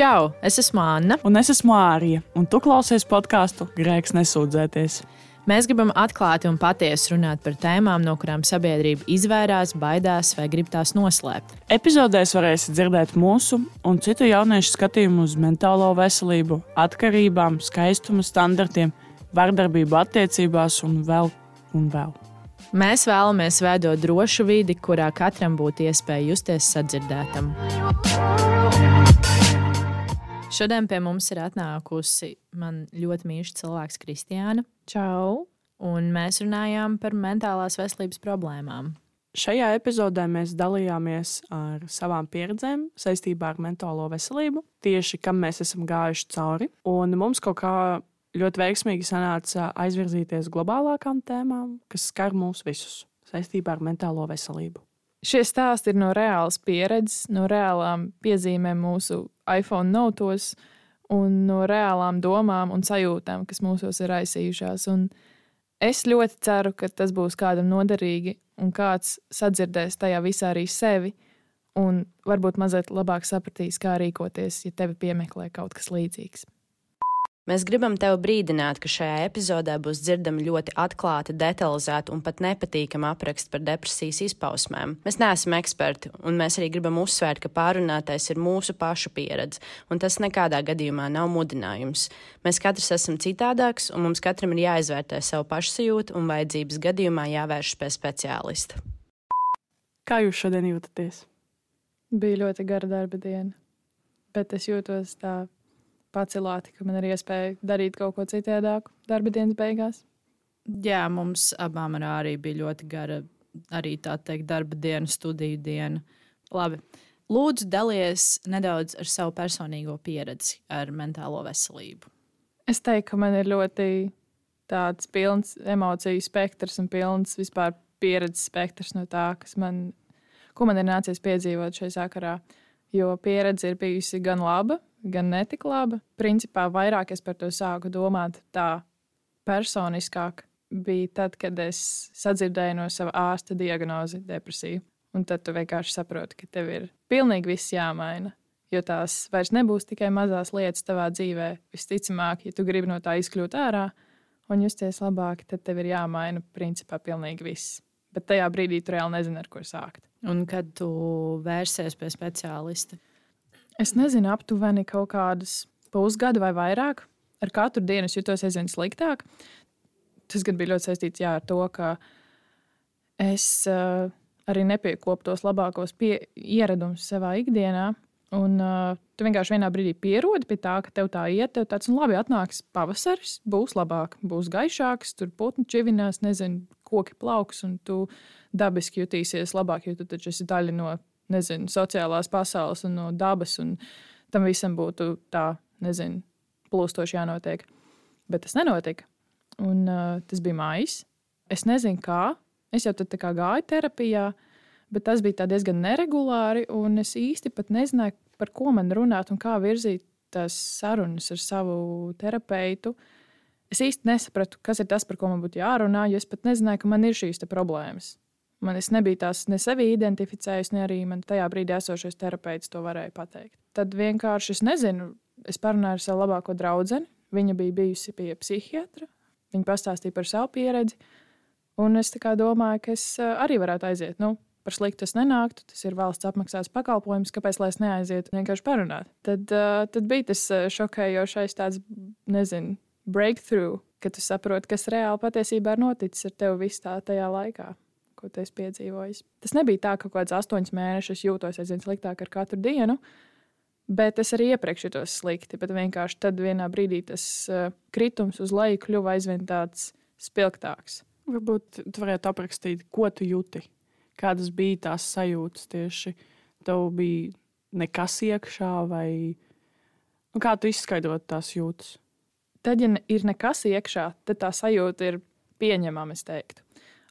Čau! Es esmu Anna. Un es esmu Mārija, un tu klausies podkāstu Grēks nesūdzēties. Mēs gribam atklāti un patiesi runāt par tēmām, no kurām sabiedrība izvairās, baidās vai grib tās noslēpt. Epizodēs varēsiet dzirdēt mūsu un citu jauniešu skatījumu uz mentālo veselību, atkarībām, skaistuma standartiem, vardarbību attiecībās un vēl un vēl. Mēs vēlamies veidot drošu vidi, kurā katram būtu iespēja justies sadzirdētam. Šodien pie mums ir atnākusi man ļoti mīļš cilvēks, Kristiāna. Čau! Un mēs runājām par mentālās veselības problēmām. Šajā epizodē mēs dalījāmies ar savām pieredzēm saistībā ar mentālo veselību, tieši kam mēs esam gājuši cauri. Un mums kaut kā ļoti veiksmīgi sanāca aizvirzīties globālākām tēmām, kas skar mūs visus saistībā ar mentālo veselību. Šie stāsti ir no reālas pieredzes, no reālām piezīmēm mūsu iPhone notos un no reālām domām un sajūtām, kas mūsos ir aizsījušās. Un es ļoti ceru, ka tas būs kādam noderīgi un kāds sadzirdēs tajā visā arī sevi un varbūt mazliet labāk sapratīs, kā rīkoties, ja tevi piemeklē kaut kas līdzīgs. Mēs gribam tevi brīdināt, ka šajā epizodē būs dzirdama ļoti atklāta, detalizēta un pat nepatīkama apraksta par depresijas izpausmēm. Mēs neesam eksperti, un mēs arī gribam uzsvērt, ka pārunātais ir mūsu pašu pieredze, un tas nekādā gadījumā nav mudinājums. Mēs katrs esam citādāks, un mums katram ir jāizvērtē savu pašsajūtu un vajadzības gadījumā jāvēršas pie speciālista. Kā jūs šodien jūtaties? Bija ļoti gara darba diena, bet es jūtos tā pacelāti, ka man ir iespēja darīt kaut ko citādāku darba dienas beigās. Jā, mums abām arī bija ļoti gara, arī tā teikt, darba diena, studiju diena. Labi. Lūdzu, dalies nedaudz ar savu personīgo pieredzi ar mentālo veselību. Es teiktu, ka man ir ļoti tāds pilns emociju spektrs un pilns vispār pieredzes spektrs no tā, kas man, ko man ir nācies piedzīvot šajā sakarā. Jo pieredze ir bijusi gan laba, gan netik laba. Principā vairāk es par to sāku domāt tā personiskāk. Bija tad, kad es sadzirdēju no sava ārsta diagnozi depresiju. Un tad tu vienkārši saproti, ka tev ir pilnīgi viss jāmaina. Jo tās vairs nebūs tikai mazās lietas tavā dzīvē. Visticamāk, ja tu gribi no tā izkļūt ārā un justies labāk, tad tev ir jāmaina principā pilnīgi viss. Bet tajā brīdī tu reāli nezini, ar ko sākt. Un kad tu vērsies pie speciālista? Es nezinu, aptuveni kaut kādus pusgadu vai vairāk. Ar katru dienu es jutos aizvien sliktāk. Tas gan bija ļoti saistīts jā, ar to, ka es uh, arī nepiekopu tos labākos pie, ieradumus savā ikdienā. Un uh, tu vienkārši vienā brīdī pierodi pie tā, ka tev tā iet, tev tāds, nu, labi, atnāks pavasaris, būs labāk, būs gaišāks, tur putni čivinās, nezinu, koki plauks, un tu dabiski jutīsies labāk, jo tu taču esi daļa no nezinu, sociālās pasaules un no dabas, un tam visam būtu tā, nezinu, plūstoši jānotiek. Bet tas nenotika. Un uh, tas bija maijs. Es nezinu, kā. Es jau tad gāju terapijā, bet tas bija diezgan neregulāri, un es īsti nezināju, par ko man runāt un kā virzīt tās sarunas ar savu terapeitu. Es īsti nesapratu, kas ir tas, par ko man būtu jārunā, jo es pat nezināju, ka man ir šīs problēmas. Man es nebiju tās ne sevi identificējis, ne arī man tajā brīdī esošais terapeits to varēja pateikt. Tad vienkārši es nezinu, es parunāju ar savu labāko draugu. Viņa bija bijusi pie psihiatra. Viņa pastāstīja par savu pieredzi. Un es domāju, ka es eh, arī varētu aiziet. Nu, par sliktu tas nenāktu. Tas ir valsts apmaksāts pakalpojums, kāpēc lai es neaizietu vienkārši parunāt. Tad, uh, tad bija tas šokējošais tāds, nezinu, breakthrough, kad tu saproti, kas reāli patiesībā ir noticis ar tevi visā tajā laikā ko tu esi piedzīvojis. Tas nebija tā, ka kaut kāds astoņus mēnešus jūtos aizvien sliktāk ar katru dienu, bet es arī iepriekš jutos slikti. Bet vienkārši tad vienā brīdī tas uh, kritums uz leju kļuva aizvien tāds spilgtāks. Varbūt tu varētu aprakstīt, ko tu jūti, kādas bija tās sajūtas tieši. Tev bija nekas iekšā, vai nu, kā tu izskaidrot tās jūtas? Tad, ja ir nekas iekšā, tad tā sajūta ir pieņemama, es teiktu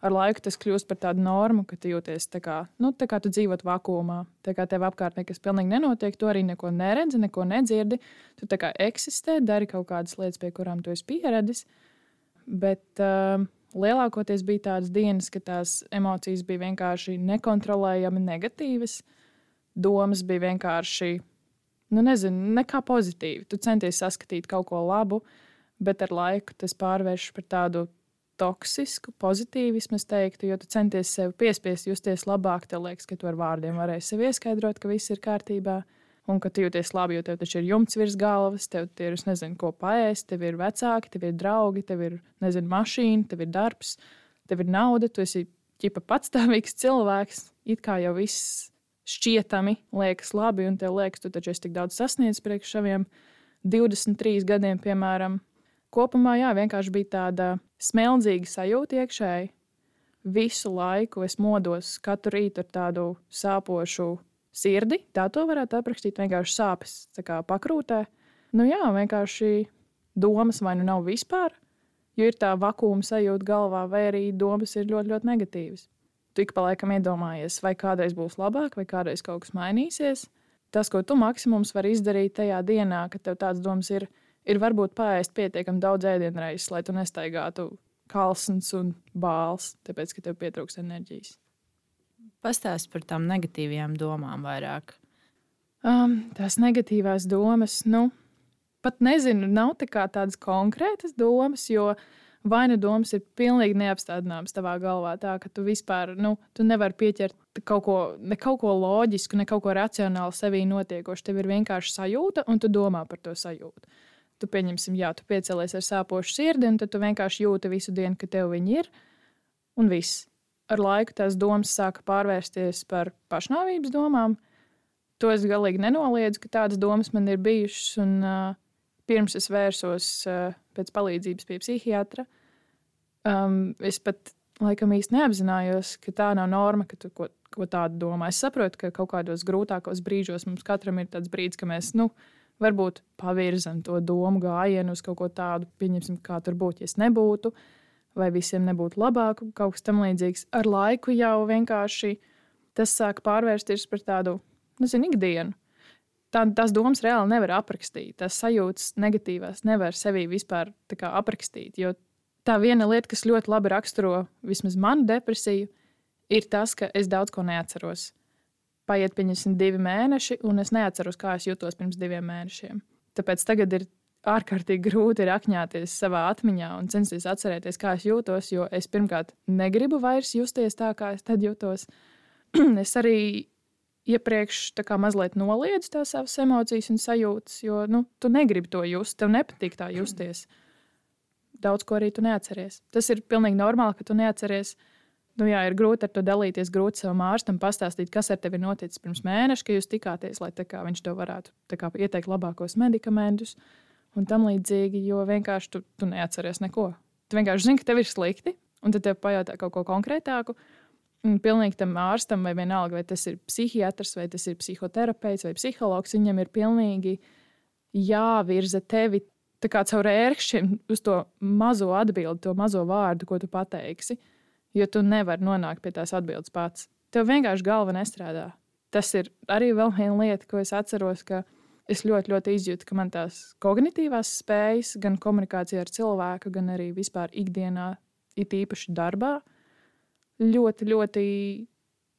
ar laiku tas kļūst par tādu normu, ka tu jūties tā kā, nu, tā kā tu dzīvot vakumā. Tā kā tev apkārt nekas pilnīgi nenotiek, tu arī neko neredzi, neko nedzirdi. Tu tā kā eksistē, dari kaut kādas lietas, pie kurām tu esi pieradis. Bet uh, lielākoties bija tādas dienas, ka tās emocijas bija vienkārši nekontrolējami negatīvas. Domas bija vienkārši nu, nezinu, nekā pozitīva. Tu centies saskatīt kaut ko labu, bet ar laiku tas pārvēršas par tādu toksisku pozitīvismu, es teiktu, jo tu centies sev piespiest justies labāk. Tev liekas, ka tu ar vārdiem varēsi sev ieskaidrot, ka viss ir kārtībā. Un ka tu jūties labi, jo tev taču ir jumts virs galvas, tev ir, es nezinu, ko paēst, tev ir vecāki, tev ir draugi, tev ir, nezinu, mašīna, tev ir darbs, tev ir nauda, tu esi ķipa patstāvīgs cilvēks. It kā jau viss šķietami liekas labi, un tev liekas, tu taču esi tik daudz sasniedzis priekš saviem 23 gadiem, piemēram. Kopumā, jā, vienkārši bija tāda smeldzīga sajūta iekšēji. Visu laiku es modos katru rītu ar tādu sāpošu sirdi. Tā to varētu aprakstīt. Vienkārši sāpes pakrūtē. Nu jā, vienkārši domas vai nu nav vispār, jo ir tā vakuma sajūta galvā, vai arī domas ir ļoti, ļoti negatīvas tu ik pa laikam iedomājies, vai kādreiz būs labāk, vai kādreiz kaut kas mainīsies. Tas, ko tu maksimums vari izdarīt tajā dienā, kad tev tāds domas ir, ir varbūt pāriest pietiekami daudz ēdienreizes, lai tu nestaigātu kalns un bāls, tāpēc, ka tev pietrūks enerģijas. Pastāst par tām negatīvajām domām vairāk. Um, tās negatīvās domas, nu, pat nezinu, nav tā tādas konkrētas domas, jo uh, vai nu domas ir pilnīgi neapstādināmas tavā galvā, tā ka tu vispār nu, tu nevari pieķert kaut ko, ne kaut ko loģisku, ne kaut ko racionālu sevī notiekošu. Tev ir vienkārši sajūta, un tu domā par to sajūtu. Tu pieņemsim, jā, tu piecēlies ar sāpošu sirdi, un tu vienkārši jūti visu dienu, ka tev viņi ir, un viss. Ar laiku tās domas sāka pārvērsties par pašnāvības domām. To es galīgi nenoliedzu, ka tādas domas man ir bijušas. Un, uh, pirms es vērsos uh, pēc palīdzības pie psihiatra, um, es pat laikam īsti neapzinājos, ka tā nav norma, ka tu ko, ko tādu domā. Es saprotu, ka kaut kādos grūtākos brīžos mums katram ir tāds brīdis, ka mēs, nu, varbūt pavirzam to domu gājienu uz kaut ko tādu, pieņemsim, kā tur būtu, ja es nebūtu, vai visiem nebūtu labāk, kaut kas tam līdzīgs. Ar laiku jau vienkārši tas sāk pārvērsties par tādu, nezinu, ikdienu tā, tās domas reāli nevar aprakstīt. Tās sajūtas negatīvās nevar sevi vispār aprakstīt. Jo tā viena lieta, kas ļoti labi raksturo vismaz manu depresiju, ir tas, ka es daudz ko neatceros. Paiet, pieņemsim, divi mēneši, un es neatceros, kā es jutos pirms diviem mēnešiem. Tāpēc tagad ir ārkārtīgi grūti rakņāties savā atmiņā un censties atcerēties, kā es jūtos, jo es pirmkārt negribu vairs justies tā, kā es tad jutos. es arī iepriekš mazliet noliedz tās savas emocijas un sajūtas, jo nu, tu negribi to just, tev nepatīk tā justies. Daudz ko arī tu neatceries. Tas ir pilnīgi normāli, ka tu neatceries. Nu, jā, ir grūti ar to dalīties, grūti savam ārstam pastāstīt, kas ar tevi ir noticis pirms mēneša, kad jūs tikāties, lai kā, viņš tev varētu kā, ieteikt labākos medikamentus un tam līdzīgi, jo vienkārši tu, tu neatceries neko. Tu vienkārši zini, ka tev ir slikti, un tad tev pajautā kaut ko konkrētāku. Pilnīgi tam ārstam, vai vienalga, vai tas ir psihiatrs, vai tas ir psihoterapeits vai psihologs, viņam ir pilnīgi jāvirza tevi caur ērkšķiem uz to mazo atbildi, to mazo vārdu, ko tu pateiksi. Jo tu nevari nonākt pie tās atbildes pats. Tev vienkārši galva nestrādā. Tas ir arī viena lieta, ko es atceros, ka es ļoti, ļoti izjūtu, ka man tās kognitīvās spējas, gan komunikācijā ar cilvēku, gan arī vispār ikdienā, it īpaši darbā, ļoti, ļoti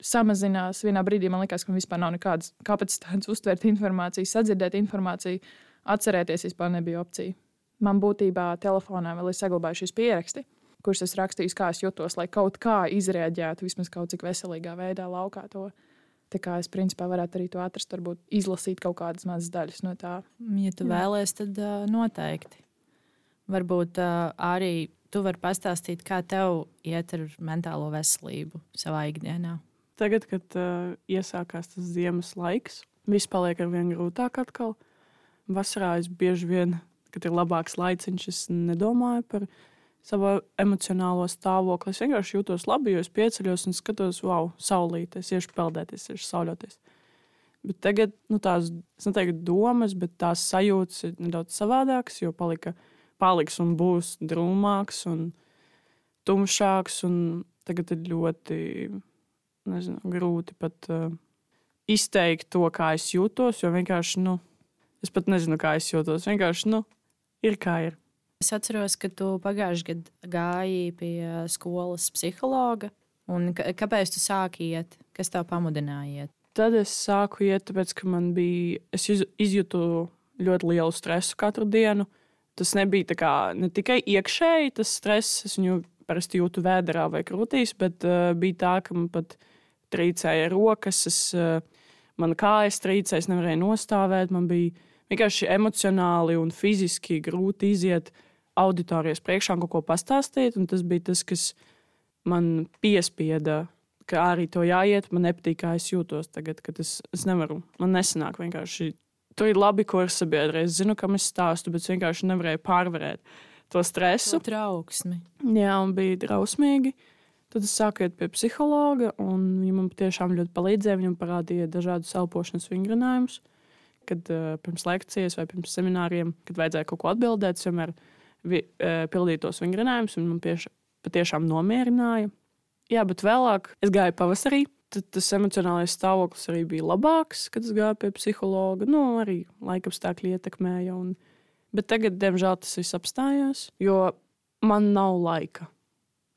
samazinās. Vienā brīdī man liekas, ka man vispār nav nekādas kapacitātes uztvert informāciju, sadzirdēt informāciju, atcerēties vispār nebija opcija. Man būtībā telefonā vēl ir saglabājušies pieraksti, kurus es rakstīju, kā es jutos, lai kaut kā izrēģētu, vismaz kaut cik veselīgā veidā laukā to. Tā kā es principā varētu arī to atrast, varbūt izlasīt kaut kādas mazas daļas no tā. Ja tu vēlēsies, tad uh, noteikti. Varbūt uh, arī tu vari pastāstīt, kā tev iet ar mentālo veselību savā ikdienā? Tagad, kad uh, iesākās tas ziemas laiks, viss paliek ar vien grūtāk atkal. Vasarā es bieži vien, kad ir labāks laiciņš, es nedomāju par savu emocionālo stāvokli. Es vienkārši jūtos labi, jo es pieceļos un skatos, wow, saulītē, es iešu peldēties, iešu sauļoties. Bet tagad nu, tās, neteiktu, domas, bet tās sajūtas ir nedaudz savādākas, jo palika paliks un būs drūmāks un tumšāks. Un tagad ir ļoti nezinu, grūti pat uh, izteikt to, kā es jūtos. Jo vienkārši, nu, es pat nezinu, kā es jūtos. Vienkārši, nu, ir kā ir. Es atceros, ka tu pagājušajā gadā gāji pie skolas psihologa. Kāpēc tu sāki iet? Kas tev pamudināja iet? Tad es sāku iet, tāpēc, ka man bija, es izjūtu ļoti lielu stresu katru dienu. Tas nebija kā, ne tikai iekšēji tas stress, es viņu parasti jūtu vēdā vai krūtīs, bet uh, bija tā, ka man pat trīcēja rokas, es, uh, man kājas trīcēja, es nevarēju nostāvēt. Man bija vienkārši emocionāli un fiziski grūti iziet auditorijas priekšā kaut ko pastāstīt. Tas bija tas, kas man piespieda ka arī to jāiet. Man nepatīk, kā es jūtos tagad, kad es, es nevaru. Man nesanāk vienkārši. Tur ir labi kursa biedri. Es zinu, kam es stāstu, bet es vienkārši nevarēju pārvarēt to stresu. To trauksmi. Jā, un bija drausmīgi. Tad es sāku iet pie psihologa, un viņa man patiešām ļoti palīdzēja. Viņa parādīja dažādus elpošanas vingrinājumus, kad uh, pirms lekcijas vai pirms semināriem, kad vajadzēja kaut ko atbildēt, es vienmēr vi, uh, pildīju tos vingrinājumus, un man pieši, patiešām nomierināja. Jā, bet vēlāk es gāju pavasarī. Tad tas emocionālais stāvoklis arī bija labāks, kad es gāju pie psihologa. Nu, arī laikapstākļi ietekmēja. Un... Bet tagad, diemžēl, tas viss apstājās, jo man nav laika.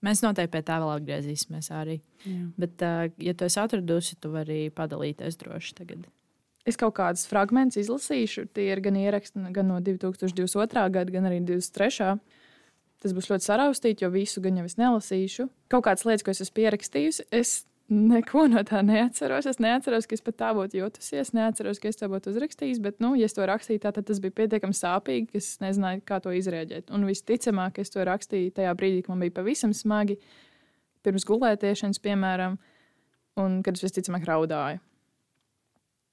Mēs noteikti pie tā vēl atgriezīsimies arī. Jā. Bet, ja tu esi atradusi, tu vari padalīties droši tagad. Es kaut kādus fragmentus izlasīšu. Tie ir gan ieraksti gan no 2022. gada, gan arī 2023. Tas būs ļoti saraustīts, jo visu gan jau es nelasīšu. Kaut kādas lietas, ko es esmu pierakstījusi, es neko no tā neatceros. Es neatceros, ka es pat tā būtu jutusies, neatceros, ka es to būtu uzrakstījis. Bet, nu, ja es to rakstīju, tā, tad tas bija pietiekami sāpīgi, ka es nezināju, kā to izrēģēt. Un visticamāk, es to rakstīju tajā brīdī, kad man bija pavisam smagi, pirms gulētiešanas, piemēram, un kad es visticamāk raudāju.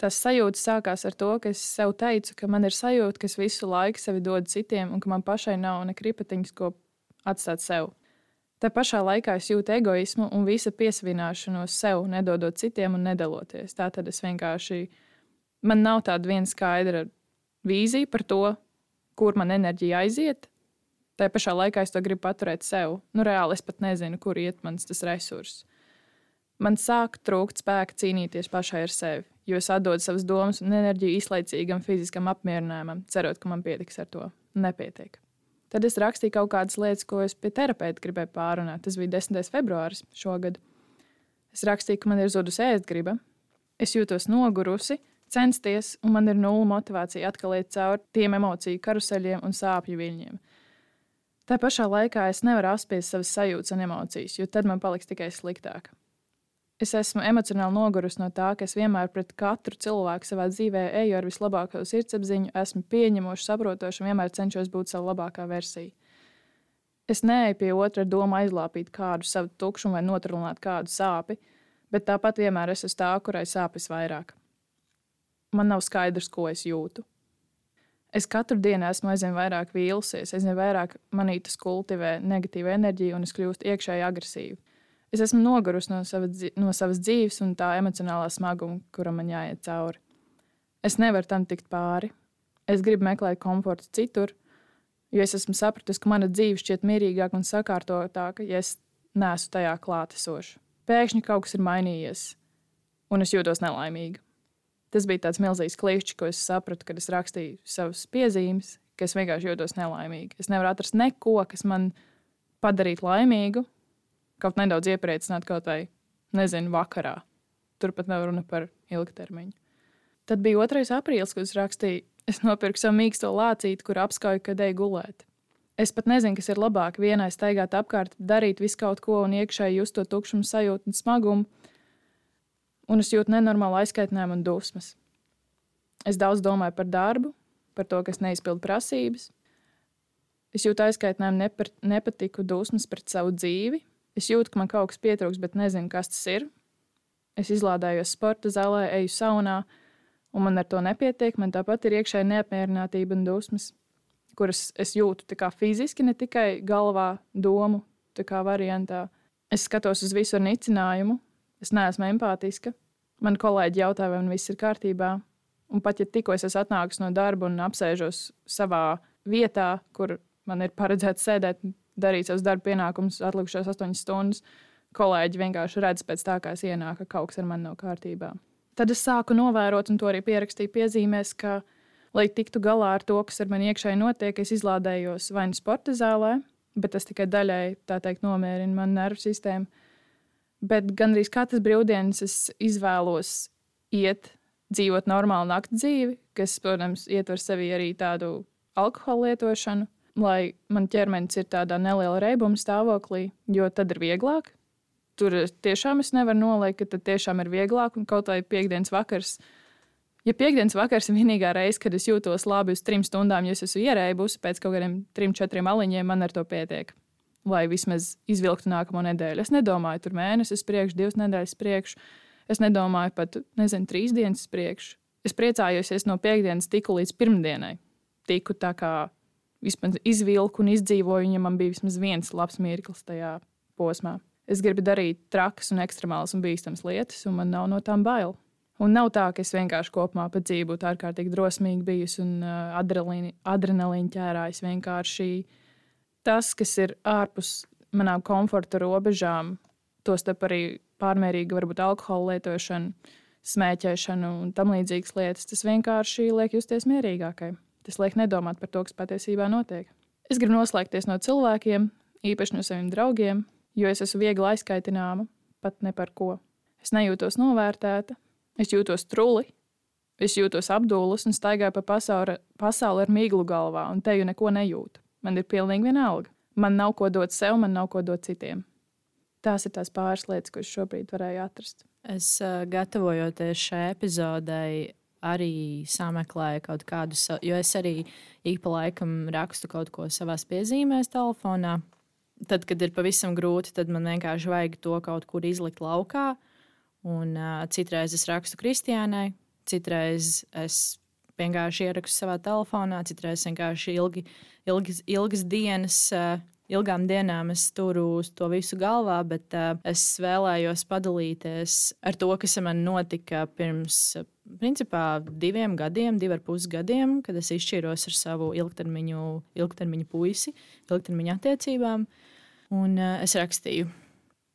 Tas sajūta sākās ar to, ka es sev teicu, ka man ir sajūta, ka es visu laiku sevi dodu citiem, un ka man pašai nav ne kripatiņas, ko atstāt sev. Tā pašā laikā es jūtu egoismu un visa piesavināšanos sev, nedodot citiem un nedaloties. Tā tad es vienkārši, man nav tāda viena skaidra vīzija par to, kur man enerģija aiziet. Tā pašā laikā es to gribu paturēt sev. Nu, reāli es pat nezinu, kur iet mans tas resurss. Man sāk trūkt spēka cīnīties pašai ar sevi jo es atdodu savas domas un enerģiju īslaicīgam fiziskam apmierinājumam, cerot, ka man pietiks ar to. Nepietiek. Tad es rakstīju kaut kādas lietas, ko es pie terapeita gribēju pārunāt. Tas bija 10. februāris šogad. Es rakstīju, ka man ir zudusi ēst griba, es jūtos nogurusi, censties, un man ir nulle motivācija atkal iet cauri tiem emociju karuseļiem un sāpju viļņiem. Tā pašā laikā es nevaru apspiest savas sajūtas un emocijas, jo tad man paliks tikai sliktāk. Es esmu emocionāli nogurusi no tā, ka es vienmēr pret katru cilvēku savā dzīvē eju ar vislabāko sirdsapziņu, esmu pieņemoša, saprotoša un vienmēr cenšos būt savā labākā versijā. Es neeju pie otra doma aizlāpīt kādu savu tukšumu vai notrunāt kādu sāpi, bet tāpat vienmēr es esmu tā, kurai sāpes vairāk. Man nav skaidrs, ko es jūtu. Es katru dienu esmu aizvien vairāk vīlusies, aizvien vairāk manī tas kultivē negatīvu enerģiju un es kļūstu iekšēji agresīva. Es esmu nogurusi no, sava, no savas dzīves un tā emocionālā smaguma, kuram man jāiet cauri. Es nevaru tam tikt pāri. Es gribu meklēt komfortu citur, jo es esmu sapratusi, ka mana dzīve šķiet mierīgāka un sakārtotāka, ja es neesmu tajā klātesoša. Pēkšņi kaut kas ir mainījies, un es jūtos nelaimīga. Tas bija tāds milzīgs klišķis, ko es sapratu, kad es rakstīju savas piezīmes, ka es vienkārši jūtos nelaimīga. Es nevaru atrast neko, kas man padarītu laimīgu, kaut nedaudz iepriecināt kaut vai, nezinu, vakarā. Turpat nav runa par ilgtermiņu. Tad bija 2. aprīlis, kad es rakstīju, es nopirku savu mīksto lācīti, kur apskauju, kad eju gulēt. Es pat nezinu, kas ir labāk. Vienai staigāt apkārt, darīt visu kaut ko un iekšēji just to tukšumu sajūtu un smagumu, un es jūtu nenormālu aizskaitinājumu un dusmas. Es daudz domāju par darbu, par to, kas neizpildu prasības. Es jūtu aizskaitinājumu, nepatiku, dusmas pret savu dzīvi, Es jūtu, ka man kaut kas pietrūks, bet nezinu, kas tas ir. Es izlādējos sporta zālē, eju saunā, un man ar to nepietiek. Man tāpat ir iekšēji neapmierinātība un dusmas, kuras es jūtu fiziski, ne tikai galvā, domu variantā. Es skatos uz visu ar nicinājumu, es neesmu empātiska. Man kolēģi jautā, vai man viss ir kārtībā. Un pat ja tikko es esmu atnākusi no darba un apsēžos savā vietā, kur man ir paredzēts sēdēt darīt savus darba pienākumus atlikušās astoņas stundas. Kolēģi vienkārši redz pēc tā, kā es ienāku, ka kaut kas ar mani nav kārtībā. Tad es sāku novērot, un to arī pierakstīju piezīmēs, ka, lai tiktu galā ar to, kas ar mani iekšēji notiek, es izlādējos vai nu sporta zālē, bet tas tikai daļai teikt, nomierina manu nervu sistēmu. Bet gandrīz katras brīvdienas es izvēlos iet, dzīvot normālu naktas dzīvi, kas, protams, ietver sevi arī tādu alkohola lietošanu, lai man ķermenis ir tādā neliela reibuma stāvoklī, jo tad ir vieglāk. Tur tiešām es nevaru noliekt, ka tad tiešām ir vieglāk un kaut vai piekdienas vakars. Ja piekdienas vakars ir vienīgā reize, kad es jūtos labi uz trim stundām, jo es esmu ierēbusi pēc kaut kādiem trim, četriem aliņiem, man ar to pietiek. Lai vismaz izvilktu nākamo nedēļu. Es nedomāju, tur mēnesis priekš, divas nedēļas priekš. Es nedomāju pat, nezinu, trīs dienas priekš. Es priecājos, ja es no piekdienas tiku līdz pirmdienai. Tiku tā kā vismaz izvilku un izdzīvoju, ja man bija vismaz viens labs mirklis tajā posmā. Es gribu darīt trakas, un ekstremālas un bīstamas lietas, un man nav no tām bail. Un nav tā, ka es vienkārši kopumā pa dzīvi būtu ārkārtīgi drosmīgi bijusi un uh, adrenalīna, ķērājis. Vienkārši tas, kas ir ārpus manām komforta robežām, tostarp arī pārmērīga, varbūt alkohola lietošana, smēķēšana un tam līdzīgas lietas, tas vienkārši liek justies mierīgākai. Tas liek nedomāt par to, kas patiesībā notiek. Es gribu noslēgties no cilvēkiem, īpaši no saviem draugiem, jo es esmu viegli aizkaitināma, pat ne par ko. Es nejūtos novērtēta, es jūtos truli, es jūtos apdūlis un staigāju pa pasauli, pasauli ar miglu galvā, un te jau neko nejūtu. Man ir pilnīgi vienalga. Man nav ko dot sev, man nav ko dot citiem. Tās ir tās pāris lietas, ko es šobrīd varēju atrast. Es uh, gatavojoties šai epizodei, arī sameklēju kaut kādus, jo es arī ik pa laikam rakstu kaut ko savā piezīmēs telefonā. Tad, kad ir pavisam grūti, tad man vienkārši vajag to kaut kur izlikt laukā. Un, uh, citreiz es rakstu Kristiānai, citreiz es vienkārši ierakstu savā telefonā, citreiz vienkārši ilgi, ilgas, ilgas dienas. Uh, ilgām dienām es turu to visu galvā, bet uh, es vēlējos padalīties ar to, kas man notika pirms principā diviem gadiem, divi ar pus gadiem, kad es izšķīros ar savu ilgtermiņu, ilgtermiņu puisi, ilgtermiņa attiecībām. Un uh, es rakstīju,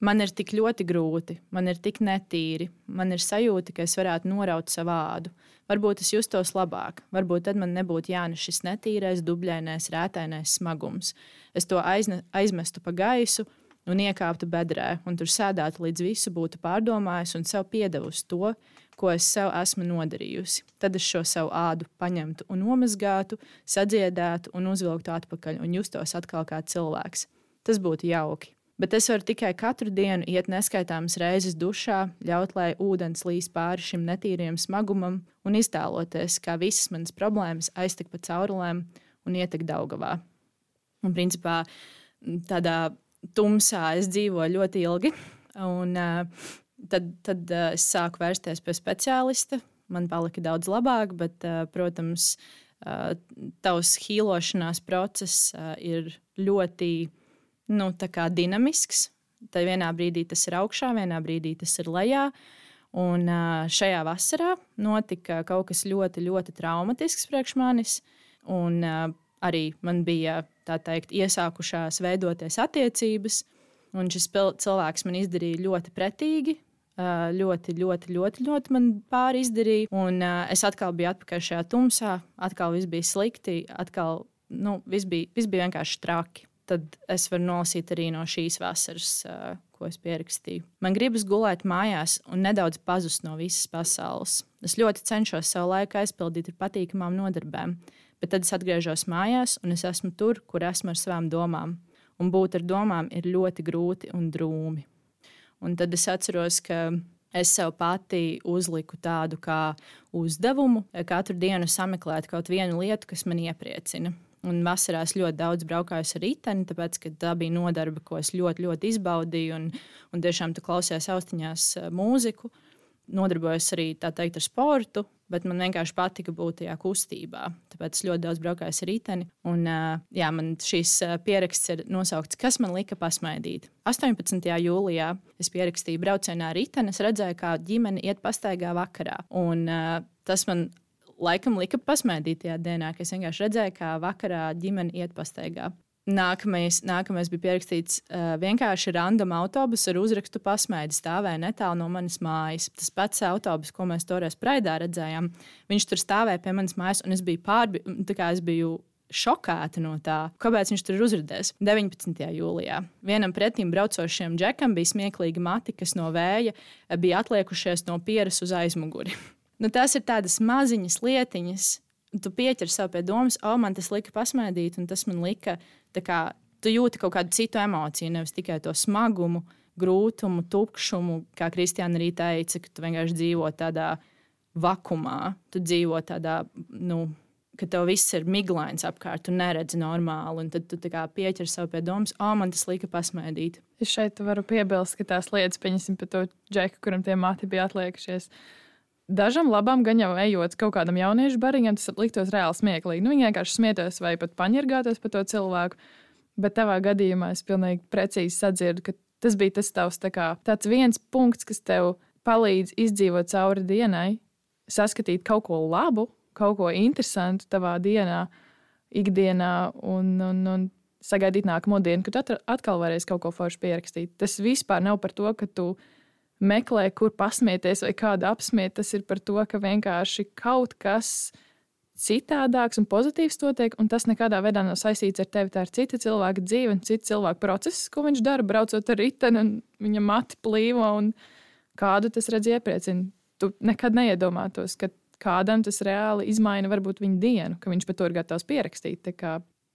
man ir tik ļoti grūti, man ir tik netīri, man ir sajūta, ka es varētu noraut savu ādu. Varbūt es justos labāk, varbūt tad man nebūtu jānes šis netīrais, dubļainais, rētainais smagums. Es to aizne, aizmestu pa gaisu un iekāptu bedrē, un tur sēdētu līdz visu būtu pārdomājis un sev piedevusi to, ko es sev esmu nodarījusi. Tad es šo savu ādu paņemtu un nomazgātu, sadziedētu un uzvilktu atpakaļ un justos atkal kā cilvēks. Tas būtu jauki. Bet es varu tikai katru dienu iet neskaitāmas reizes dušā, ļaut, lai ūdens līs pāri šim netīriem smagumam un iztēloties, kā visas manas problēmas aiztek pa caurulēm un ietek Daugavā. Un, principā, tādā tumsā es dzīvoju ļoti ilgi. Un, uh, tad, tad uh, es sāku vērsties pie speciālista. Man palika daudz labāk, bet, uh, protams, uh, tavs hīlošanās process uh, ir ļoti nu, dinamisks. Tad vienā brīdī tas ir augšā, vienā brīdī tas ir lejā. Un šajā vasarā notika kaut kas ļoti, ļoti traumatisks priekš manis. Un arī man bija teikt, iesākušās veidoties attiecības, un šis cilvēks man izdarīja ļoti pretīgi. Ļoti, ļoti, ļoti, ļoti man pāri izdarīja. Un es atkal biju atpakaļ šajā tumsā, atkal viss bija slikti, atkal nu, viss, bija, viss bija vienkārši traki tad es varu nolasīt arī no šīs vasaras, uh, ko es pierakstīju. Man gribas gulēt mājās un nedaudz pazust no visas pasaules. Es ļoti cenšos savu laiku aizpildīt ar patīkamām nodarbēm, bet tad es atgriežos mājās un es esmu tur, kur esmu ar savām domām. Un būt ar domām ir ļoti grūti un drūmi. Un tad es atceros, ka es sev pati uzliku tādu kā uzdevumu katru dienu sameklēt kaut vienu lietu, kas man iepriecina. Un vasarās ļoti daudz braukāju ar riteni, tāpēc tā bija nodarbe, ko es ļoti, ļoti izbaudīju. Un, un tiešām tu klausies austiņās eh, mūziku, nodarbojos arī teikt, ar sportu, bet man vienkārši patika būt tajā kustībā. Tāpēc es ļoti daudz braukāju ar riteni. Un, eh, jā, man šīs eh, pieraksts ir nosaukts, kas man lika pasmaidīt. 18. jūlijā es pierakstīju braucienā ar riteni. Es redzēju, kā ģimene iet pastaigā vakarā. Un, tas man laikam lika pasmaidīt tajā dienā, kad es vienkārši redzēju, kā vakarā ģimene iet pastaigā. Nākamais, nākamais bija pierakstīts uh, vienkārši random autobus ar uzrakstu pasmaidi stāvēja netālu no manas mājas. Tas pats autobus, ko mēs toreiz Praidā redzējām, viņš tur stāvēja pie manas mājas, un es biju pārbi, tā kā es biju šokēta no tā, kāpēc viņš tur ir uzrādījis. 19. jūlijā vienam pretim braucošiem džekam bija smieklīgi mati, kas no vēja bija atliekušies no pieres uz aizmuguri. Nu, tas ir tādas maziņas lietiņas. Tu pieķer sev pie domas, o, man tas lika pasmaidīt, un tas man lika, kā, tu jūti kaut kādu citu emociju, nevis tikai to smagumu, grūtumu, tukšumu, kā Kristiāna arī teica, ka tu vienkārši dzīvo tādā vakumā, tu dzīvo tādā, nu, ka tev viss ir miglains apkārt, tu neredzi normāli, un tad tu pieķer sev pie domas, o, man tas lika pasmaidīt. Es šeit varu piebilst, ka tās lietas, pieņemsim, par to džeku, kuram tie mati bija atliekušies. Dažam labam, gan jau ejot kaut kādam jauniešu bariņam, tas liktos reāli smieklīgi. Nu, viņi vienkārši smietos vai pat paņirgātos par to cilvēku. Bet tavā gadījumā es pilnīgi precīzi sadzirdu, ka tas bija tas tavs tā kā, tāds viens punkts, kas tev palīdz izdzīvot cauri dienai, saskatīt kaut ko labu, kaut ko interesantu tavā dienā, ikdienā, un, un, un sagaidīt nākamo dienu, kad atkal varēsi kaut ko foršu pierakstīt. Tas vispār nav par to, ka tu meklē, kur pasmieties vai kādu apsmiet. Tas ir par to, ka vienkārši kaut kas citādāks un pozitīvs notiek, un tas nekādā veidā nav saistīts ar tevi. Tā ir cita cilvēka dzīve un cita cilvēka process, ko viņš dara, braucot ar riteni, un viņa mati plīvo, un kādu tas redz iepriecina. Tu nekad neiedomātos, ka kādam tas reāli izmaina varbūt viņa dienu, ka viņš par to ir gatavs pierakstīt.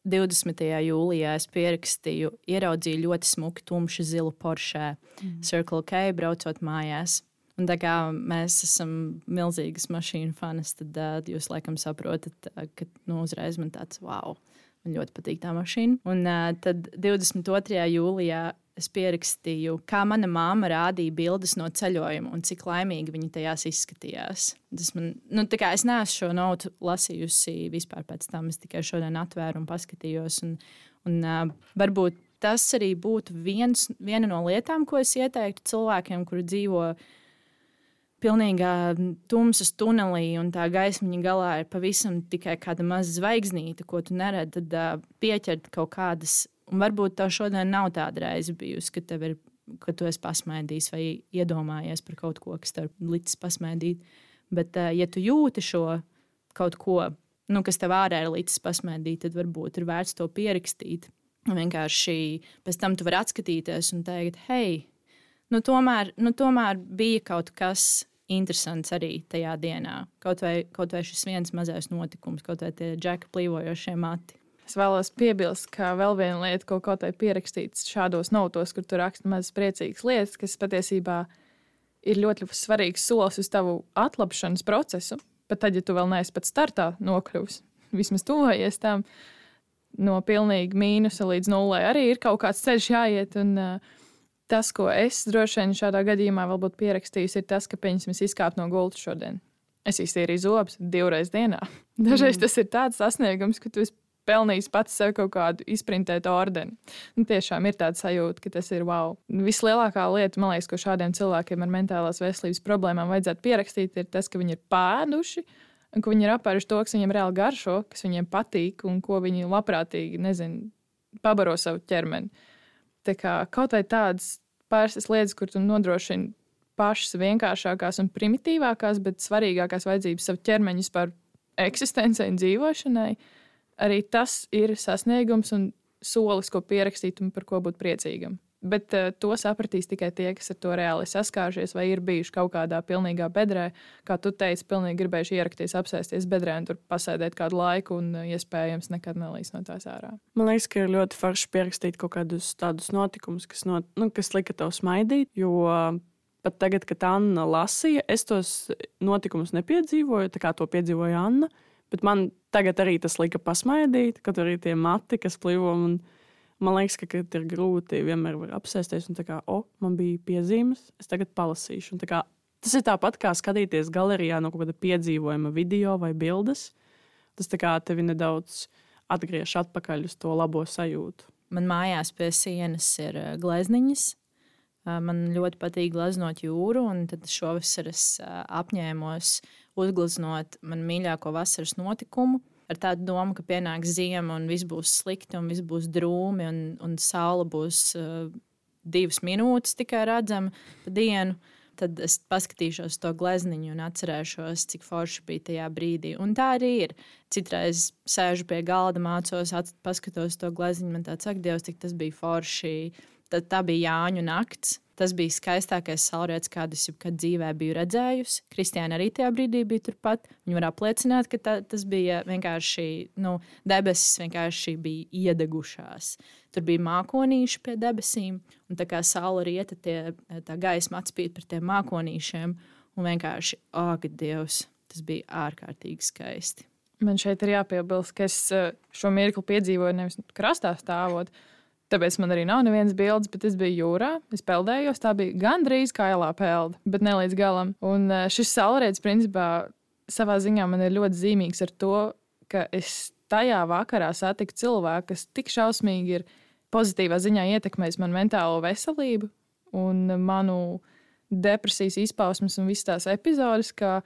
20. jūlijā es pierakstīju, ieraudzīju ļoti smuku, tumšu zilu Porsche mm. Circle K, braucot mājās. Un tā kā mēs esam milzīgas mašīnu fanas, tad uh, jūs laikam saprotat, uh, ka nu, uzreiz man tāds wow, man ļoti patīk tā mašīna. Un uh, tad 22. jūlijā es pierakstīju, kā mana māma rādīja bildes no ceļojuma un cik laimīgi viņa tajās izskatījās. Tas man, nu, es neesmu šo notu lasījusi vispār pēc tam. Es tikai šodien atvēru un paskatījos. Un, un, uh, varbūt tas arī būtu viens, viena no lietām, ko es ieteiktu cilvēkiem, kuri dzīvo pilnīgā tumsas tunelī, un tā gaismiņa galā ir pavisam tikai kāda maza zvaigznīte, ko tu neredzi, tad uh, pieķert kaut kādas Un varbūt tev šodien nav tāda reize bijusi, ka, ir, ka tu esi pasmaidījis vai iedomājies par kaut ko, kas tev licis pasmaidīt. Bet, uh, ja tu jūti šo kaut ko, nu, kas tev ārā ir licis pasmaidīt, tad varbūt ir vērts to pierakstīt. Vienkārši pēc tam tu vari atskatīties un teikt, hei, nu, tomēr, nu, tomēr bija kaut kas interesants arī tajā dienā. Kaut vai, kaut vai šis viens mazais notikums, kaut vai tie džeka plīvojošie mati. Es vēlos piebilst, ka vēl viena lieta, ko kaut kā pierakstīts šādos notos, kur tu raksti mazas priecīgas lietas, kas patiesībā ir ļoti svarīgs solis uz tavu atlapšanas procesu. Pat tad, ja tu vēl neesi pat startā nokļuvis, vismaz tuvojies tam no pilnīgi mīnusa līdz nulē, arī ir kaut kāds ceļš jāiet. Un, uh, tas, ko es droši vien šādā gadījumā vēl būtu pierakstījis, ir tas, ka, pieņemsim, es izkāpu no gultas šodien. Es iztīrīju zobus divreiz dienā. Dažreiz mm. tas ir tāds sasniegums, ka tu esi pelnījis pats sev kaut kādu izprintētu ordeni. Nu, tiešām ir tāds sajūta, ka tas ir wow. Vislielākā lieta, man liekas, ko šādiem cilvēkiem ar mentālās veselības problēmām vajadzētu pierakstīt, ir tas, ka viņi ir pēduši. Un viņi ir apēruši to, kas viņiem reāli garšo, kas viņiem patīk un ko viņi labprātīgi nezinu, pabaro savu ķermeni. Kā kaut vai tādas pāris lietas, kur tu nodrošini pašas vienkāršākās un primitīvākās, bet svarīgākās vajadzības savu ķermeņa vispār eksistencei un dzīvošanai, arī tas ir sasniegums un solis, ko pierakstīt un par ko būt priecīgam. Bet uh, to sapratīs tikai tie, kas ar to reāli saskārušies, vai ir bijuši kaut kādā pilnīgā bedrē. Kā tu teici, pilnīgi gribējuši ierakties, apsēsties bedrē un tur pasēdēt kādu laiku, un uh, iespējams nekad nelīs no tās ārā. Man liekas, ka ir ļoti forši pierakstīt kaut kādus tādus notikumus, kas, not, nu, kas lika tev smaidīt. Jo pat tagad, kad Anna lasīja, es tos notikumus nepiedzīvoju, tā kā to piedzīvoja Anna. Bet man tagad arī tas lika pasmaidīt, kad arī tie mati, kas plivo. Un, man liekas, ka ir grūti vienmēr apsēsties un tā kā, o, oh, man bija piezīmes, es tagad palasīšu. Kā, tas ir tāpat kā skatīties galerijā no kaut kāda piedzīvojuma video vai bildes. Tas kā tevi nedaudz atgriež atpakaļ uz to labo sajūtu. Man mājās pie sienas ir eh, glezniņas. Eh, man ļoti patīk gleznot jūru, un tad šovasar es eh, apņēmos uzgleznot man mīļāko vasaras notikumu. Ar tādu domu, ka pienāks ziema un viss būs slikti, un viss būs drūmi, un, un saule būs uh, divas minūtes tikai redzama pa dienu. tad es paskatīšos to glezniņu un atcerēšos, cik forši bija tajā brīdī. Un tā arī ir. Citreiz sēžu pie galda, mācos, paskatos to glezniņu, man tāds saka, Dievs, cik tas bija forši. Tad tā bija Jāņu nakts. Tas bija skaistākais saulrietis, kādu es jebkad dzīvē biju redzējusi. Kristiāna arī tajā brīdī bija turpat. Viņa var apliecināt, ka tā, tas bija vienkārši nu, debesis, vienkārši bija iedegušās. Tur bija mākonīši pie debesīm, un tā kā saule rieta, tie, tā gaisma atspīd par tiem mākonīšiem. Un vienkārši, ak, Dievs, tas bija ārkārtīgi skaisti. Man šeit ir jāpiebilst, ka es šo mirkli piedzīvoju nevis krastā stāvot, Tāpēc man arī nav nevienas bildes, bet es biju jūrā. Es peldējos, tā bija gandrīz kā ielā peld, bet ne līdz galam. Un eh, šis saulrietis, principā, savā ziņā man ir ļoti zīmīgs ar to, ka es tajā vakarā satiku cilvēku, kas tik šausmīgi ir pozitīvā ziņā ietekmējis manu mentālo veselību un manu depresijas izpausmes un visas tās epizodes, ka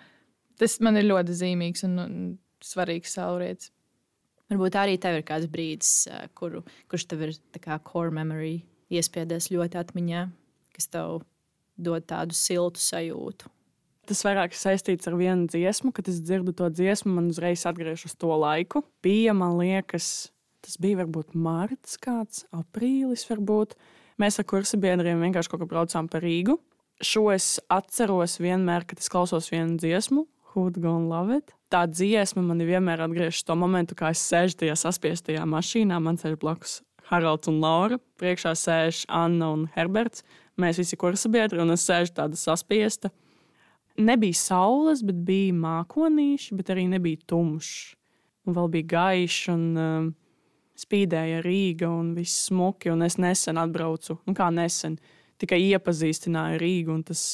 tas man ir ļoti zīmīgs un, un svarīgs saulrietis. Varbūt arī tev ir kāds brīdis, kuru, kurš tev ir kā core memory iespiedies ļoti atmiņā, kas tev dod tādu siltu sajūtu. Tas vairāk saistīts ar vienu dziesmu, kad es dzirdu to dziesmu, man uzreiz atgriežas uz to laiku. Bija, man liekas, tas bija varbūt mārciņš, kāds aprīlis. Varbūt. Mēs ar kursu biedriem vienkārši kaut kā braucām pa Rīgu. Šo es atceros vienmēr, kad es klausos vienu dziesmu, Who'd Gone Love It tā dziesma man vienmēr atgriežas to momentu, kad es sēžu tajā saspiestajā mašīnā. Man sēž blakus Haralds un Laura. Priekšā sēž Anna un Herberts. Mēs visi kursa biedri, un es sēžu tāda saspiesta. Nebija saules, bet bija mākonīši, bet arī nebija tumšs. Un vēl bija gaišs, un um, spīdēja Rīga, un viss smuki. Un es nesen atbraucu, nu kā nesen, tikai iepazīstināju Rīgu, un tas,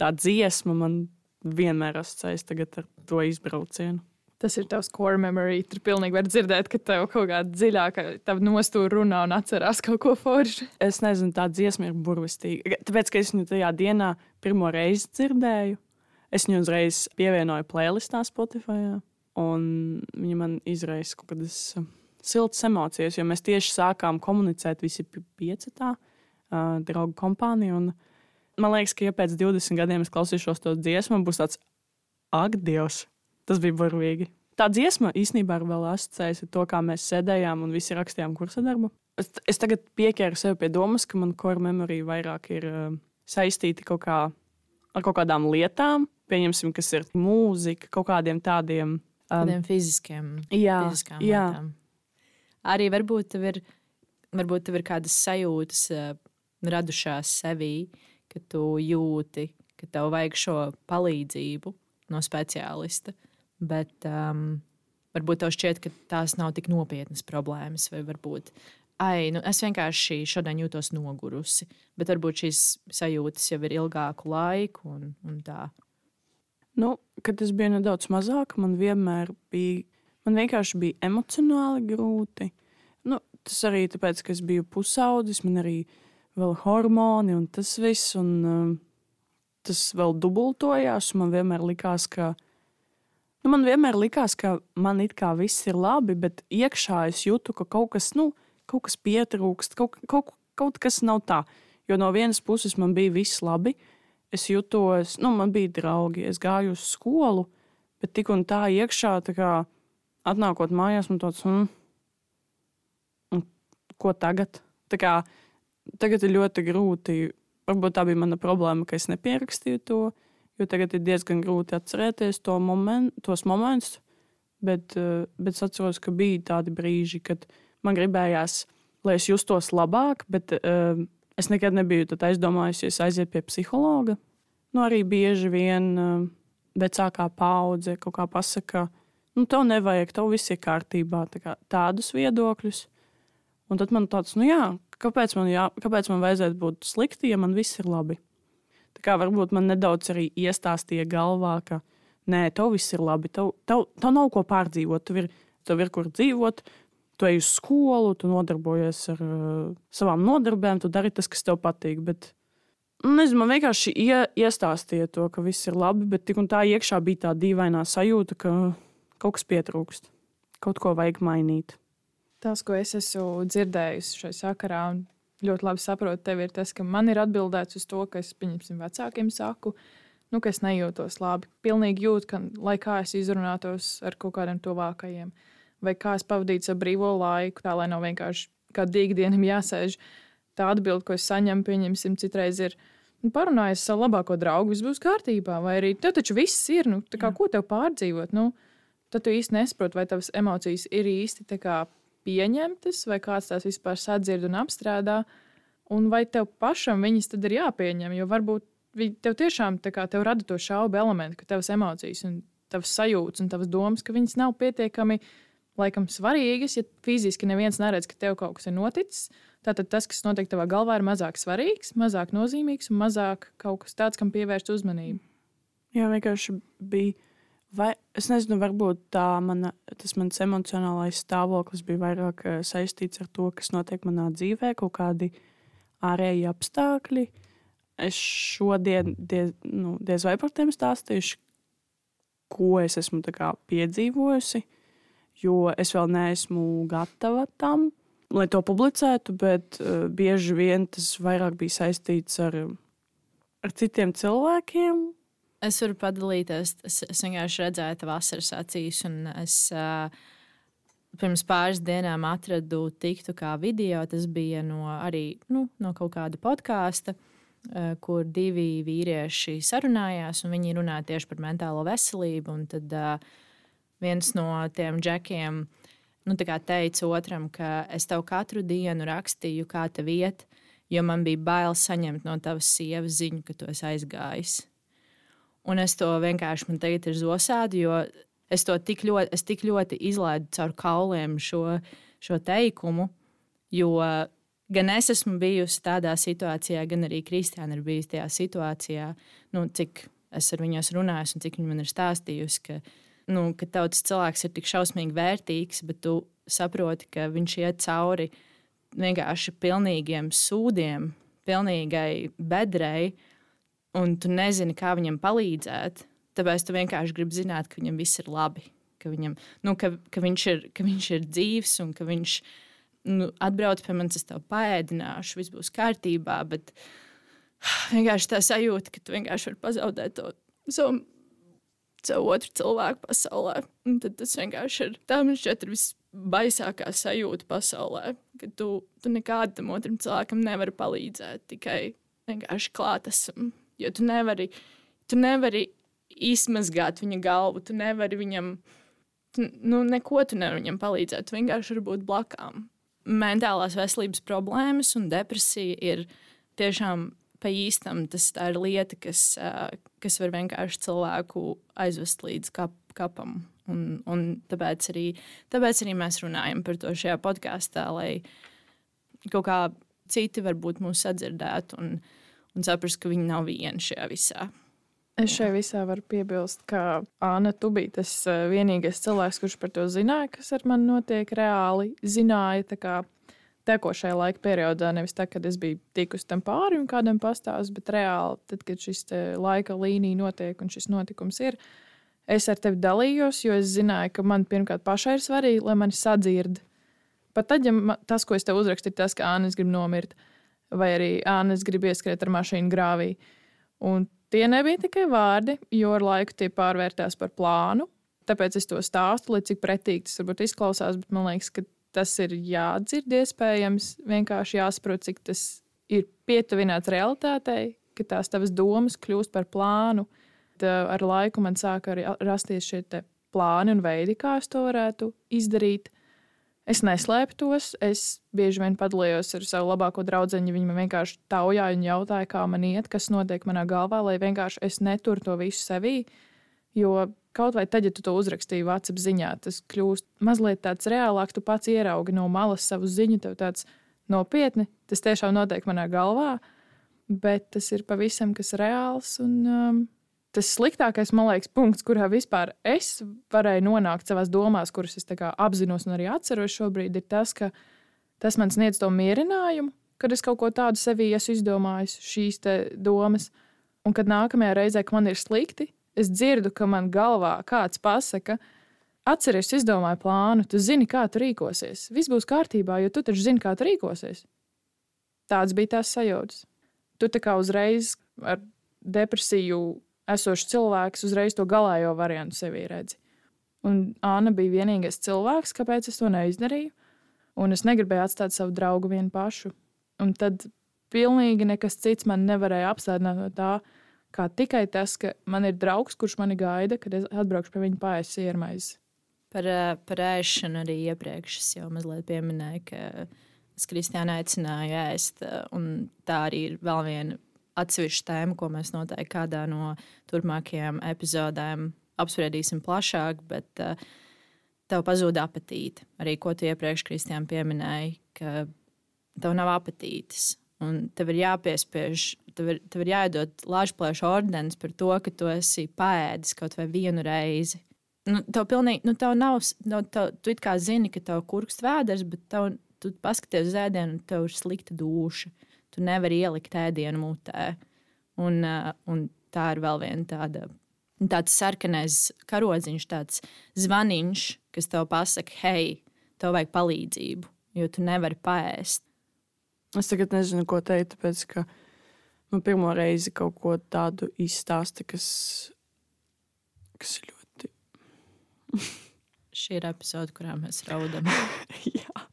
tā dziesma man vienmēr asociējas ar to izbraucienu. Tas ir tavs core memory. Tur pilnīgi var dzirdēt, ka tev kaut kāda dziļāka nostūra runā un atcerās kaut ko foršu. Es nezinu, tā dziesma ir burvestīga. Tāpēc, ka es viņu tajā dienā pirmo reizi dzirdēju, es viņu uzreiz pievienoju playlistā Spotify. Un viņa man izraisa kaut kādas uh, siltas emocijas, jo mēs tieši sākām komunicēt visi pieci tā, uh, draugu kompānija. Un, uh, man liekas, ka ja pēc 20 gadiem es klausīšos to dziesmu, būs tāds, ak, Dievs, tas bija burvīgi. Tā dziesma īstenībā ir vēl asociējusi to, kā mēs sēdējām un visi rakstījām kursa darbu. Es, es tagad pieķēru sev pie domas, ka man core memory vairāk ir uh, saistīti kaut kā ar kaut kādām lietām, pieņemsim, kas ir mūzika, kaut kādiem tādiem um, tādiem fiziskiem, jā, fiziskām jā. lietām. Arī varbūt tev ir, varbūt tev ir kādas sajūtas uh, radušās sevī, uh, ka tu jūti, ka tev vajag šo palīdzību no speciālista. Bet um, varbūt tev šķiet, ka tās nav tik nopietnas problēmas, vai varbūt ai, nu, es vienkārši šodien jūtos nogurusi. Bet varbūt šīs sajūtas jau ir ilgāku laiku un, un tā. Nu, kad es biju nedaudz mazāk, man vienmēr bija, man vienkārši bija emocionāli grūti. Nu, tas arī tāpēc, ka es biju pusaudzis, man arī bija vēl hormoni un tas viss. Un, uh, tas vēl dubultojās. Man vienmēr likās, ka. Nu, man vienmēr likās, ka man it kā viss ir labi, bet iekšā es jūtu, ka kaut kas, nu, kaut kas pietrūkst, kaut, kaut, kaut kas nav tā. Jo no vienas puses man bija viss labi, es jutos, nu, man bija draugi, es gāju uz skolu, bet tik un tā iekšā, tā kā atnākot mājās, man tāds, mm, ko tagad? Tā kā tagad ir ļoti grūti. Varbūt tā bija mana problēma, ka es nepierakstīju to, jo tagad ir diezgan grūti atcerēties to moment, tos momentus. Bet, eh, bet es atceros, ka bija tādi brīži, kad man gribējās, lai es justos labāk, bet uh, es nekad nebiju aizdomājusies aiziet pie psihologa. Nu, arī bieži vien uh, vecākā paudze kaut kā pasakā, nu, tev nevajag, tev viss ir kārtībā. Tā kā, tādus viedokļus. Un tad man tāds, nu jā, kāpēc man, jā, kāpēc man vajadzētu būt slikti, ja man viss ir labi? Tā kā varbūt man nedaudz arī iestāstīja galvā, ka nē, tev viss ir labi, tev, tev, tev nav ko pārdzīvot, tev ir, tev ir kur dzīvot. Tu ej uz skolu, tu nodarbojies ar uh, savām nodarbēm, tu dari tas, kas tev patīk. Bet, nu, nezinu, man vienkārši ie, iestāstīja to, ka viss ir labi, bet tik un tā iekšā bija tā dīvainā sajūta, ka kaut kas pietrūkst, kaut ko vajag mainīt tas, ko es esmu dzirdējusi šai sakarā, un ļoti labi saprotu tevi, ir tas, ka man ir atbildēts uz to, ka es, pieņemsim, vecākiem saku, nu, ka es nejūtos labi. Pilnīgi jūtu, ka, lai kā es izrunātos ar kaut kādiem tuvākajiem, vai kā es pavadītu savu brīvo laiku, tā lai nav vienkārši kā dīgdienam jāsēž. Tā atbilde, ko es saņemu, pieņemsim, citreiz ir. Nu, parunājies ar savu labāko draugu, viss būs kārtībā. Vai arī tev taču viss ir, nu, kā, ko tev pārdzīvot? Nu, tad tu īsti nesaproti, vai tavas emocijas ir īsti pieņemtas, vai kāds tās vispār sadzird un apstrādā. Un vai tev pašam viņas tad ir jāpieņem? Jo varbūt tev tiešām kā, tev rada to šaubu elementu, ka tavas emocijas un tavas sajūtas un tavas domas, ka viņas nav pietiekami laikam svarīgas, ja fiziski neviens neredz, ka tev kaut kas ir noticis. Tātad tas, kas notiek tavā galvā, ir mazāk svarīgs, mazāk nozīmīgs un mazāk kaut kas tāds, kam pievērst uzmanību. Jā, vienkārši bija Vai es nezinu, varbūt mana, tas mans emocionālais stāvoklis bija vairāk eh, saistīts ar to, kas notiek manā dzīvē, kaut kādi ārēji apstākļi. Es šodien diez, nu, diez vai par tiem stāstīšu, ko es esmu piedzīvojusi, jo es vēl neesmu gatava tam, lai to publicētu, bet uh, bieži vien tas vairāk bija saistīts ar, ar citiem cilvēkiem, Es varu padalīties. Es, es vienkārši redzēju, tā vasaras acīs, un es uh, pirms pāris dienām atradu tiktu kā video. Tas bija no, arī nu, no kaut kāda podkāsta, uh, kur divi vīrieši sarunājās, un viņi runāja tieši par mentālo veselību. Tad uh, viens no tiem džekiem nu, teica otram, ka es tev katru dienu rakstīju, kā tev iet, jo man bija bail saņemt no tavas sievas ziņu, ka tu esi aizgājis. Un es to vienkārši man tagad ir zosādi, jo es to tik ļoti, es tik ļoti izlaidu caur kauliem šo, šo teikumu, jo gan es esmu bijusi tādā situācijā, gan arī Kristiāna ir bijusi tajā situācijā, nu, cik es ar viņu runāju un cik viņa man ir stāstījusi, ka, nu, ka tauts cilvēks ir tik šausmīgi vērtīgs, bet tu saproti, ka viņš iet cauri vienkārši pilnīgiem sūdiem, pilnīgai bedrei un tu nezini, kā viņam palīdzēt. Tāpēc tu vienkārši gribi zināt, ka viņam viss ir labi, ka, viņam, nu, ka, ka, viņš, ir, ka viņš ir dzīves un ka viņš nu, atbrauc pie manis, es tev paēdināšu, viss būs kārtībā. Bet vienkārši tā sajūta, ka tu vienkārši vari pazaudēt to savu, savu otru cilvēku pasaulē. Un tad tas vienkārši ir tā, man šķiet, ir visbaisākā sajūta pasaulē, ka tu, tu nekādam otram cilvēkam nevari palīdzēt, tikai vienkārši klāt esam Jo tu nevari, tu nevari izmazgāt viņa galvu, tu nevari viņam, tu, nu, neko tu nevari viņam palīdzēt. Tu vienkārši vari būt blakām. Mentālās veselības problēmas un depresija ir tiešām pa īstam. Tas ir lieta, kas, kas var vienkārši cilvēku aizvest līdz kap, kapam. Un, un tāpēc, arī, tāpēc arī mēs runājam par to šajā podkāstā, lai kaut kā citi varbūt mūs sadzirdētu. Un, uh, un saprast, ka viņi nav vieni šajā visā. Es šai visā varu piebilst, ka Anna, tu biji tas eh, vienīgais cilvēks, kurš par to zināja, kas ar mani notiek reāli. Zināja, tekošajā laika periodā, nevis tā, kad es biju tikus tam pāri un kādam pastāstīju, bet reāli, tad, kad šis laika līnija notiek un šis notikums ir, es ar tevi dalījos, jo es zināju, ka man pirmkārt pašai ir svarīgi, lai mani sadzird. Pat tad, ja tas, ko es tev uzrakstīju, ir tas, ka Anna grib nomirt, vai arī Ānes grib ieskriet ar mašīnu grāvī. Un tie nebija tikai vārdi, jo ar laiku tie pārvērtās par plānu. Tāpēc es to stāstu, lai cik pretīgi tas varbūt izklausās, bet man liekas, ka tas ir jādzird iespējams. Vienkārši jāsaprot, cik tas ir pietuvināts realitātei, ka tās tavas domas kļūst par plānu. Tad ar laiku man sāka arī rasties šie plāni un veidi, kā es to varētu izdarīt. Es neslēpu tos. Es bieži vien padalījos ar savu labāko draugu. Viņa man vienkārši taujāja un jautāja, kā man iet, kas notiek manā galvā, lai vienkārši es neturu to visu sevī. Jo kaut vai tad, ja tu to uzrakstīji WhatsApp ziņā, tas kļūst mazliet tāds reālāks. Tu pats ieraugi no malas savu ziņu, tev tāds nopietni. Tas tiešām notiek manā galvā, bet tas ir pavisam kas reāls. Un, um, tas sliktākais, man liekas, punkts, kurā vispār es varēju nonākt savās domās, kuras es apzinos un arī atceros šobrīd, ir tas, ka tas man sniedz to mierinājumu, kad es kaut ko tādu sevī esmu izdomājis, šīs domas. Un kad nākamajā reizē, kad man ir slikti, es dzirdu, ka man galvā kāds pasaka, atceries, izdomāju plānu, tu zini, kā tu rīkosies. Viss būs kārtībā, jo tu taču zini, kā tu rīkosies. Tāds bija tās sajūtas. Tu tā kā uzreiz ar depresiju esošs cilvēks, uzreiz to galējo variantu sevī redzi. Un Anna bija vienīgais cilvēks, kāpēc es to neizdarīju. Un es negribēju atstāt savu draugu vienu pašu. Un tad pilnīgi nekas cits man nevarēja apstādināt no tā, kā tikai tas, ka man ir draugs, kurš mani gaida, kad es atbraukšu pie viņa pāri siermaizi. Par, eh, par ēšanu arī iepriekš es jau mazliet pieminēju, ka es Kristiānu aicināju ēst. eh, un Tā arī ir vēl viena atsevišķa tēma, ko mēs noteikti kādā no turpmākajām epizodēm apspriedīsim plašāk. Bet uh, tev pazūd apetīte. Arī ko tu iepriekš Kristiāna pieminēji, ka tev nav apetītes. Un tev ir jāpiespiež, tev ir, tev ir jāiedod lāčplēša ordenis par to, ka tu esi paēdis kaut vai vienu reizi. Nu, tev pilnīgi, nu, tev nav, nu, tev, tu it kā zini, ka tev kurkst vēders, bet tev, tu paskaties uz ēdienu, un tev ir slikta duša. Tu nevari ielikt ēdienu mutē. Un, uh, un tā ir vēl viena tāda, tāds sarkanais karodziņš, tāds zvaniņš, kas tev pasaka, hei, tev vajag palīdzību, jo tu nevari paēst. Es tagad nezinu, ko teikt, tāpēc ka man pirmo reizi kaut ko tādu izstāsta, kas, kas ļoti. Šī ir epizode, kurā mēs raudam. Jā.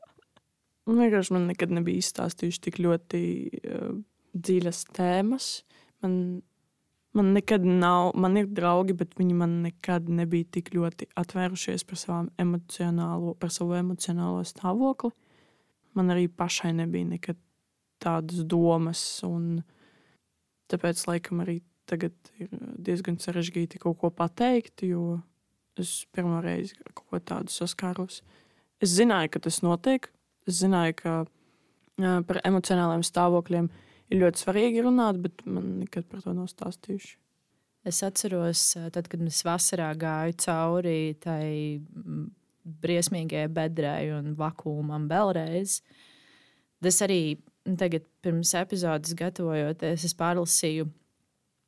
Un vienkārši man nekad nebija izstāstījuši tik ļoti uh, dziļas tēmas. Man, man nekad nav, man ir draugi, bet viņi man nekad nebija tik ļoti atvērušies par, emocionālo, par savu emocionālo stāvokli. Man arī pašai nebija nekad tādas domas. Un tāpēc, laikam, arī tagad ir diezgan sarežģīti kaut ko pateikt, jo es pirmo reizi ar kaut ko tādu saskāros. Es zināju, ka tas notiek. Es zināju, ka jā, par emocionāliem stāvokļiem ir ļoti svarīgi runāt, bet man nekad par to nav stāstījuši. Es atceros, tad, kad es vasarā gāju cauri tai briesmīgajai bedrei un vakumam vēlreiz. Es arī tagad, pirms epizodes gatavojoties, es pārlasīju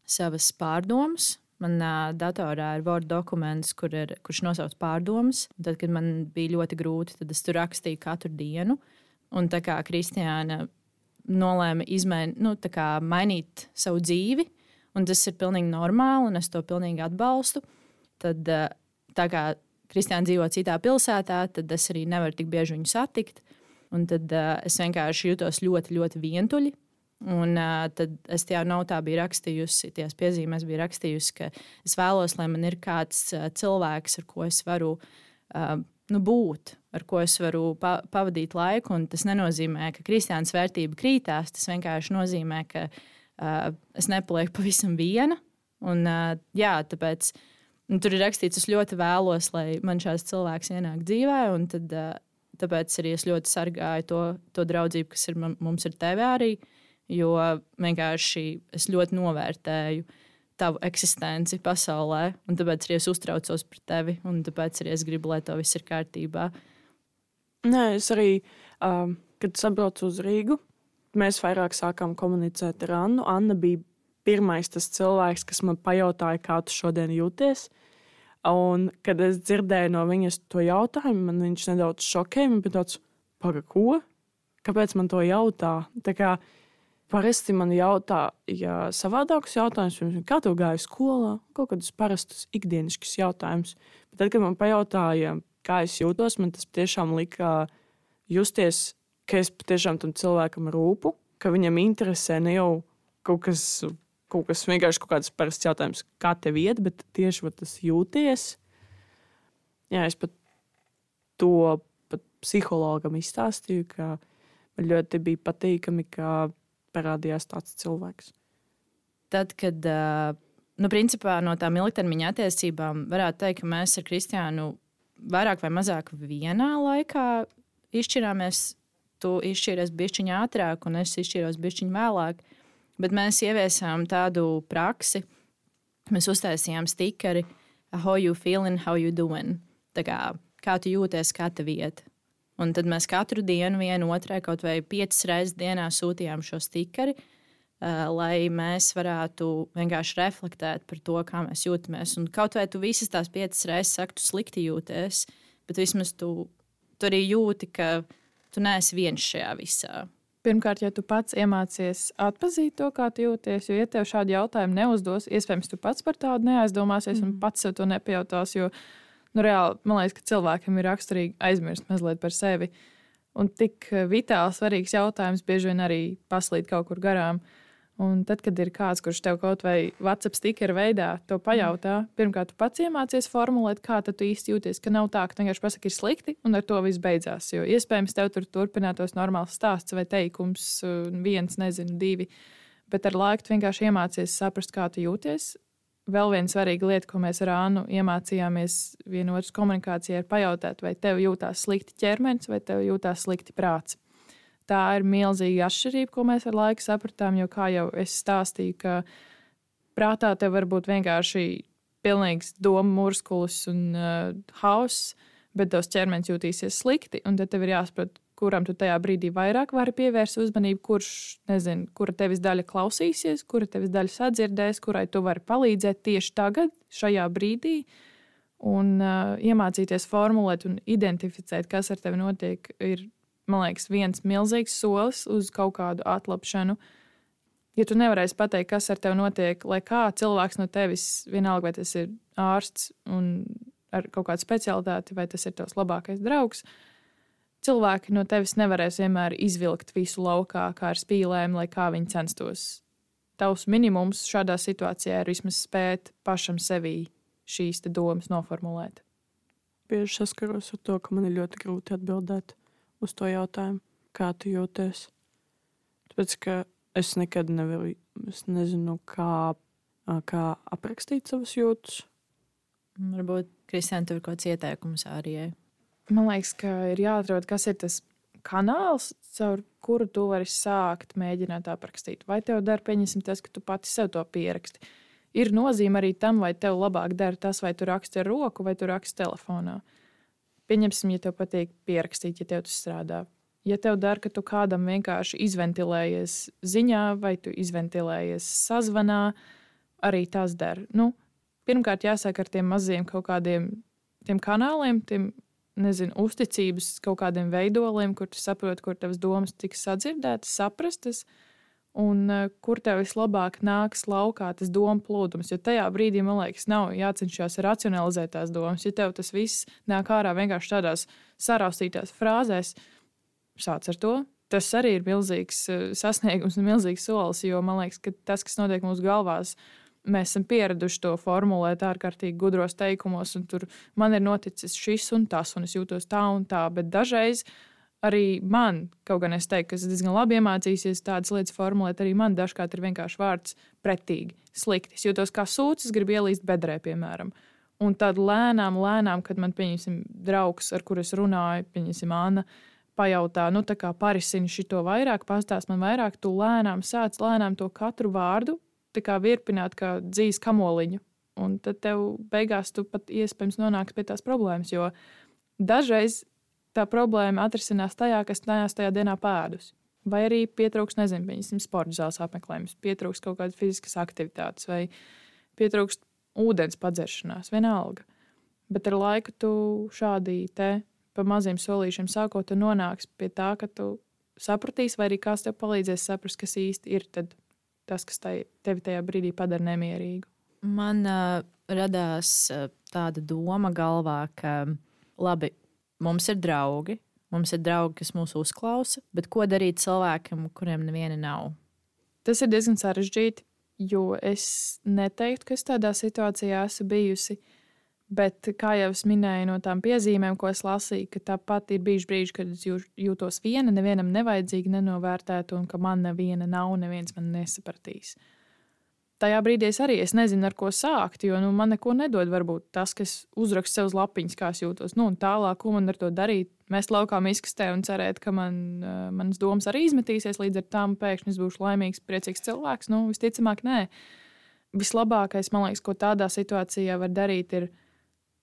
savas pārdomas. Manā datorā ir Word dokuments, kur ir, kurš nosauc pārdomas. Tad, kad man bija ļoti grūti, tad es tur rakstīju katru dienu. Un tā kā Kristiāna nolēma izmain, nu, kā mainīt savu dzīvi, un tas ir pilnīgi normāli, un es to pilnīgi atbalstu, tad tā kā Kristiāna dzīvo citā pilsētā, tad es arī nevaru tik bieži viņu satikt. Un tad uh, es vienkārši jutos ļoti, ļoti vientuļi. Un uh, tad es tajā notā biju rakstījusi, tajās piezīmēs biju rakstījusi, ka es vēlos, lai man ir kāds uh, cilvēks, ar ko es varu uh, nu, būt, ar ko es varu pa pavadīt laiku. Un tas nenozīmē, ka kristāns vērtība krītās. Tas vienkārši nozīmē, ka uh, es nepalieku pavisam viena. Un, uh, jā, tāpēc nu, tur ir rakstīts, es ļoti vēlos, lai man šāds cilvēks ienāk dzīvē. Tad, uh, tāpēc arī es ļoti sargāju to, to draudzību, kas ir mums ar tevi arī. Uh, jo vienkārši es ļoti novērtēju tavu eksistenci pasaulē, un tāpēc arī es uztraucos par tevi, un tāpēc arī es gribu, lai tev viss ir kārtībā. Nē, es arī, um, kad sabraucu uz Rīgu, mēs vairāk sākām komunicēt ar Annu. Anna bija pirmais tas cilvēks, kas man pajautāja, kā tu šodien jūties. Un, kad es dzirdēju no viņas to jautājumu, man viņš nedaudz šokēja. Man bija tāds, pagaidi, ko? Kāpēc man to jautā? Tā kā, uh, Parasti man jautā, ja savādākus jautājumus, piemēram, kā tev gāja skolā, kaut kādus parastus ikdieniskus jautājumus. Bet tad, kad man pajautāja, kā es jūtos, man tas tiešām lika justies, ka es patiešām tam cilvēkam rūpu, ka viņam interesē ne jau kaut kas, kaut kas vienkārši kaut kāds parasts jautājums, kā tev iet, bet tieši va, tas jūties. Jā, es pat to pat psihologam izstāstīju, ka man ļoti bija patīkami, ka parādījās tāds cilvēks? Tad, kad nu, principā, no tām ilgtermiņa attiecībām varētu teikt, ka mēs ar Kristiānu vairāk vai mazāk vienā laikā izšķirāmies. Tu izšķīries bišķiņā ātrāk, un es izšķīros bišķiņā vēlāk. Bet mēs ieviesām tādu praksi, mēs uztaisījām stikeri, how you feeling, how you doing. Tā kā, kā tu jūties, kā tev iet. Un tad mēs katru dienu vienu otrai kaut vai piecas reizes dienā sūtījām šo stikeri, uh, lai mēs varētu vienkārši reflektēt par to, kā mēs jūtamies. Un kaut vai tu visas tās piecas reizes saki, tu slikti jūties, bet vismaz tu, tu arī jūti, ka tu neesi viens šajā visā. Pirmkārt, ja tu pats iemācies atzīt to, kā tu jūties, jo, ja tev šādu jautājumu neuzdos, iespējams, tu pats par tādu neaizdomāsies mm. un pats sev to nepajautās. Jo, nu, reāli, man liekas, ka cilvēkam ir raksturīgi aizmirst mazliet par sevi. Un tik vitāli svarīgs jautājums bieži vien arī paslīd kaut kur garām. Un tad, kad ir kāds, kurš tev kaut vai WhatsApp stikera veidā to pajautā, pirmkārt, tu pats iemācies formulēt, kā tu īsti jūties. Ka nav tā, ka vienkārši pasaki, ir slikti, un ar to viss beidzās. Jo iespējams, tev tur turpinātos normāls stāsts vai teikums, viens, nezinu, divi. Bet ar laiku vienkārši iemācies saprast, kā tu jūties. Vēl viena svarīga lieta, ko mēs ar Ānu iemācījāmies vienotras komunikācijā, ir pajautāt, vai tev jūtās slikti ķermenis vai tev jūtās slikti prāts tā ir milzīga atšķirība, ko mēs ar laiku sapratām. Jo, kā jau es stāstīju, ka prātā tev var būt vienkārši pilnīgs domu murskulis un uh, hauss, bet tavs ķermenis jutīsies slikti. Tad tev ir jāsaprot, kuram tu tajā brīdī vairāk vari pievērst uzmanību, kurš, nezinu, kura tevis daļa klausīsies, kura tevis daļa sadzirdēs, kurai tu vari palīdzēt tieši tagad, šajā brīdī. Un uh, iemācīties formulēt un identificēt, kas ar tevi notiek, ir man liekas, viens milzīgs solis uz kaut kādu atlapšanu. Ja tu nevarēsi pateikt, kas ar tevi notiek, lai kā cilvēks no tevis, vienalga vai tas ir ārsts un ar kaut kādu specialitāti, vai tas ir tavs labākais draugs, cilvēki no tevis nevarēs vienmēr izvilkt visu laukā, kā ar spīlēm, lai kā viņi censtos. Tavs minimums šādā situācijā ir vismaz spēt pašam sevī šīs domas noformulēt. Bieži saskaros ar to, ka man ir ļoti grūti atbildēt uz to jautājumu, kā tu jūties. Tāpēc, ka es nekad nevaru, es nezinu, kā, kā aprakstīt savus jūtas. Varbūt Kristiāna tur ir kaut kāds ieteikums arī. Man liekas, ka ir jāatrod, kas ir tas kanāls, caur kuru tu vari sākt mēģināt aprakstīt. Vai tev dara, pieņemsim, tas, ka tu pati sev to pieraksti. Ir nozīme arī tam, vai tev labāk dara tas, vai tu raksti ar roku, vai tu raksti telefonā. Pieņemsim, ja tev patīk pierakstīt, ja tev tas strādā. Ja tev dara, ka tu kādam vienkārši izventilējies ziņā, vai tu izventilējies sazvanā, arī tas dara. Nu, pirmkārt, jāsāk ar tiem maziem kaut kādiem kanāliem, tiem nezinu, uzticības kaut kādiem veidoliem, kur tu saproti, kur tavas domas tiks sadzirdētas, saprastas. Un uh, kur tev vislabāk nāks laukā tas domu plūdums. Jo tajā brīdī, man liekas, nav jācenšas racionalizēt tās domas. Ja tev tas viss nāk ārā vienkārši tādās saraustītās frāzēs, sāc ar to. Tas arī ir milzīgs uh, sasniegums un milzīgs solis, jo man liekas, ka tas, kas notiek mūsu galvās, mēs esam pieraduši to formulēt ārkārtīgi gudros teikumos, un tur man ir noticis šis un tas, un es jūtos tā un tā. Bet dažreiz arī man, kaut gan es teiktu, ka es diezgan labi iemācījusies tādas lietas formulēt, arī man dažkārt ir vienkārši vārds pretīgi, slikti. Es jūtos kā sūds, gribu ielīst bedrē, piemēram. Un tad lēnām, lēnām, kad man, pieņemsim, draugs, ar kuru es runāju, pieņemsim, Anna, pajautā, nu, tā kā parisini šo vairāk, pastāst man vairāk, tu lēnām sāc lēnām to katru vārdu kā virpināt kā dzīves kamoliņu. Un tad tev beigās tu pat iespējams nonāks pie tās problēmas, jo dažreiz tā problēma atrisinās tajā, kas tajās tajā dienā pēdus. Vai arī pietrūks, nezinu, piemēram, sporta zāles apmeklējums, pietrūks kaut kādas fiziskas aktivitātes, vai pietrūks ūdens padzeršanās, vienalga. Bet ar laiku tu šādi te pa maziem solīšiem sākot, tu nonāksi pie tā, ka tu sapratīsi, vai arī kāds tev palīdzēs saprast, kas īsti ir tas, kas tai, tevi tajā brīdī padara nemierīgu. Man uh, radās uh, tāda doma galvā, ka labi, mums ir draugi, mums ir draugi, kas mūs uzklausa, bet ko darīt cilvēkam, kuriem neviena nav? Tas ir diezgan sarežģīti, jo es neteiktu, ka es tādā situācijā esmu bijusi. Bet, kā jau es minēju, no tām piezīmēm, ko es lasīju, ka tāpat ir bijuši brīži, kad es jūtos viena, nevienam nevajadzīga, nenovērtēta, un ka man neviena nav, neviens man nesapratīs. Tajā brīdī es arī es nezinu, ar ko sākt. Jo nu, man neko nedod, varbūt tas, kas uzraksta sev uz lapiņas, kā es jūtos. Nu, tālāk, ko man ar to darīt? Mēs laukā izkastē un cerēt, ka man, uh, manas domas arī izmetīsies. Līdz ar tam pēkšņi es būšu laimīgs, priecīgs cilvēks. Nu, visticamāk, nē. Vislabākais, man liekas, ko tādā situācijā var darīt, ir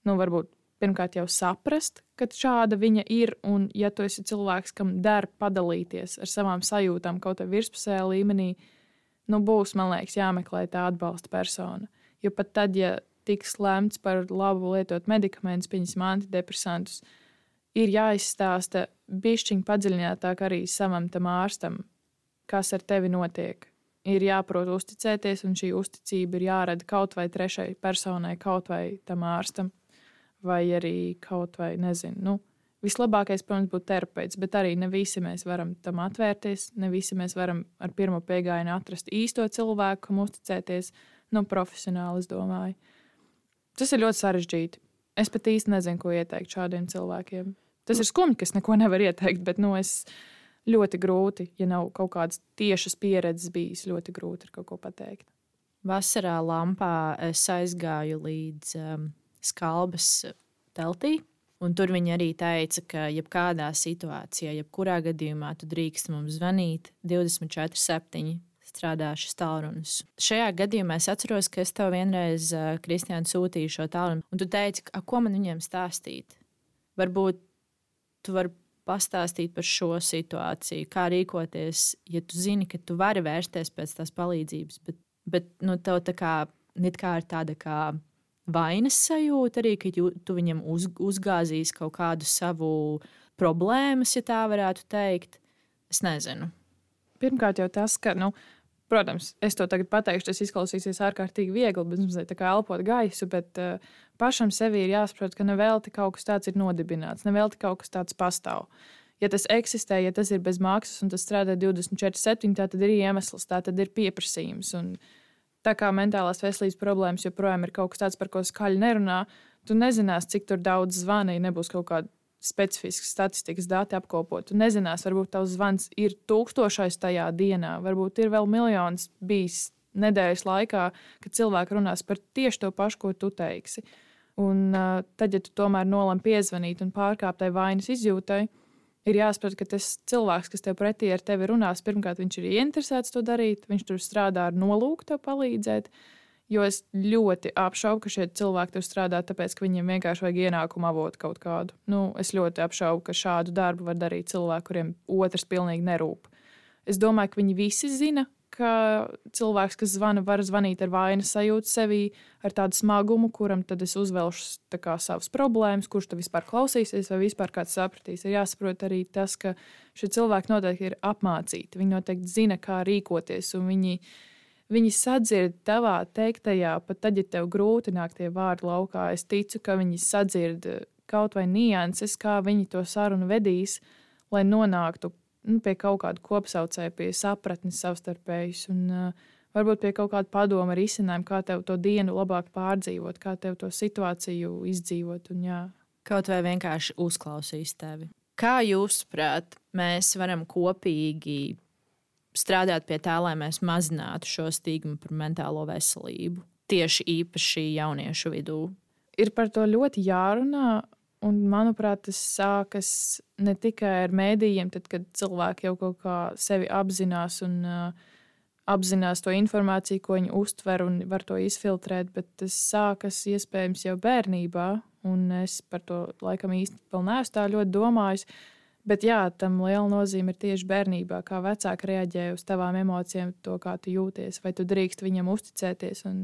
nu, varbūt pirmkārt jau saprast, ka šāda viņa ir. Un, ja tu esi cilvēks, kam der padalīties ar savām sajūtām kaut kādā virspusējā līmenī, nu, būs, man liekas, jāmeklē tā atbalsta persona. Jo pat tad, ja tiks lemts par labu lietot medikamentus, piemēram, antidepresantus, ir jāizstāsta bišķiņ padziļinātāk arī savam tam ārstam, kas ar tevi notiek. Ir jāprot uzticēties, un šī uzticība ir jārada kaut vai trešai personai, kaut vai tam ārstam, vai arī kaut vai nezinu. Nu, Vislabākais, protams, būtu terapeits, bet arī ne visi mēs varam tam atvērties. Ne visi mēs varam ar pirmo piegājienu atrast īsto cilvēku, kam uzticēties. Nu, profesionāli, es domāju. Tas ir ļoti sarežģīti. Es pat īsti nezinu, ko ieteikt šādiem cilvēkiem. Tas ir skumji, ka es neko nevaru ieteikt, bet nu, es ļoti grūti, ja nav kaut kādas tiešas pieredzes bijis, ļoti grūti ir kaut ko pateikt. Vasarā lampā es aizgāju līdz um, skalbas teltī. Un tur viņi arī teica, ka jebkādā situācijā, jebkurā gadījumā, tu drīkst mums zvanīt 24, 7 strādāšu tālrunis. Šajā gadījumā es atceros, ka es tev vienreiz, uh, Kristiāna, sūtīju šo tālruni, un tu teici, ka, ko man viņiem stāstīt. Varbūt tu vari pastāstīt par šo situāciju, kā rīkoties, ja tu zini, ka tu vari vērsties pēc tās palīdzības, bet, bet nu, tev tā kā, kā ir tāda kā vainas sajūta arī, ka tu viņam uz, uzgāzīs kaut kādu savu problēmas, ja tā varētu teikt. Es nezinu. Pirmkārt, jau tas, ka nu, Protams, es to tagad pateikšu, tas izklausīsies ārkārtīgi viegli, bet mums ir kā elpot gaisu, bet uh, pašam sev ir jāsaprot, ka nevelti kaut kas tāds ir nodibināts, nevelti kaut kas tāds pastāv. Ja tas eksistē, ja tas ir bez maksas un tas strādā 24-7, tad ir iemesls, tā tad ir pieprasījums. Un tā kā mentālās veselības problēmas joprojām ir kaut kas tāds, par ko skaļi nerunā, tu nezināsi, cik daudz zvanīja, nebūs kaut kāda specifisks statistikas dati apkopot. Tu nezinās, varbūt tavs zvans ir tūkstošais tajā dienā, varbūt ir vēl miljons bijis nedēļas laikā, kad cilvēki runās par tieši to pašu, ko tu teiksi. Un uh, tad, ja tu tomēr nolem piezvanīt un pārkāpt tai vainas izjūtai, ir jāsaprot, ka tas cilvēks, kas tev pretī ar tevi runās, pirmkārt, viņš ir ieinteresēts to darīt, viņš tur strādā ar nolūku tev palīdzēt. Jo es ļoti apšaubu, ka šie cilvēki tur strādā, tāpēc, ka viņiem vienkārši vajag ienākumu avotu kaut kādu. Nu, es ļoti apšaubu, ka šādu darbu var darīt cilvēki, kuriem otrs pilnīgi nerūp. Es domāju, ka viņi visi zina, ka cilvēks, kas zvana, var zvanīt ar vainas sajūtu sevī, ar tādu smagumu, kuram tad es uzvelšu kā, savas problēmas, kurš tam vispār klausīsies, vai vispār kāds sapratīs. Ir jāsaprot arī tas, ka šie cilvēki noteikti ir apmācīti. Viņi noteikti zina, kā rīkoties, un viņi viņi sadzird tavā teiktajā, pat tad, ja tev grūti nāk tie vārdi laukā. Es ticu, ka viņi sadzird kaut vai nianses, kā viņi to sarunu vedīs, lai nonāktu nu, pie kaut kāda kopsaucēja, pie sapratnes savstarpējas un uh, varbūt pie kaut kāda padoma ar izcinājumu, kā tev to dienu labāk pārdzīvot, kā tev to situāciju izdzīvot. Un, jā. Kaut vai vienkārši uzklausīs tevi. Kā jūs, prāt, mēs varam kopīgi strādāt pie tā, lai mēs mazinātu šo stigmu par mentālo veselību. Tieši īpaši jauniešu vidū. Ir par to ļoti jārunā. Un, manuprāt, tas sākas ne tikai ar mēdījiem, tad, kad cilvēki jau kaut kā sevi apzinās un uh, apzinās to informāciju, ko viņi uztver un var to izfiltrēt, bet tas sākas iespējams jau bērnībā. Un es par to laikam īsti neesmu tā ļoti domājis. Bet jā, tam liela nozīme ir tieši bērnībā, kā vecāki reaģē uz tavām emocijām, to, kā tu jūties, vai tu drīkst viņam uzticēties, un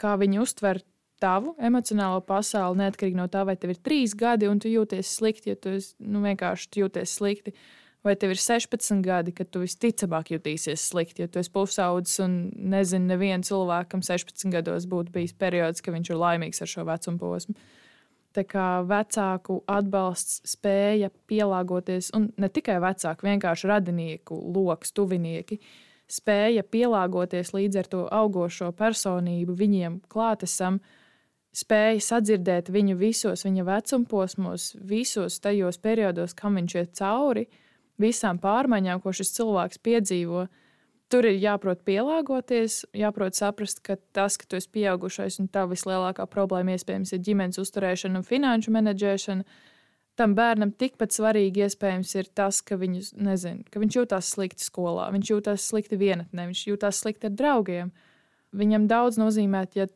kā viņi uztver tavu emocionālo pasauli, neatkarīgi no tā, vai tev ir trīs gadi, un tu jūties slikti, ja tu nu, vienkārši jūties slikti. Vai tev ir 16 gadi, kad tu visticamāk jutīsies slikti, ja tu esi pusaudzis un nezini, nevienu cilvēku, kam 16 gados būtu bijis periods, ka viņš ir laimīgs ar šo vecumu posmu vecāku atbalsts, spēja pielāgoties, un ne tikai vecāku, vienkārši radinieku lokus, tuvinieki, spēja pielāgoties līdz ar to augošo personību, viņiem klātesam, spēja sadzirdēt viņu visos viņa vecumposmos, visos tajos periodos, kam viņš iet cauri, visām pārmaiņām, ko šis cilvēks piedzīvo tur ir jāprot pielāgoties, jāprot saprast, ka tas, ka tu esi pieaugušais un tā vislielākā problēma iespējams ir ģimenes uzturēšana un finanšu menedžēšana. Tam bērnam tikpat svarīgi iespējams ir tas, ka, viņus, nezin, ka viņš jūtas slikti skolā, viņš jūtas slikti vienatnē, viņš jūtas slikti ar draugiem. Viņam daudz nozīmē, ja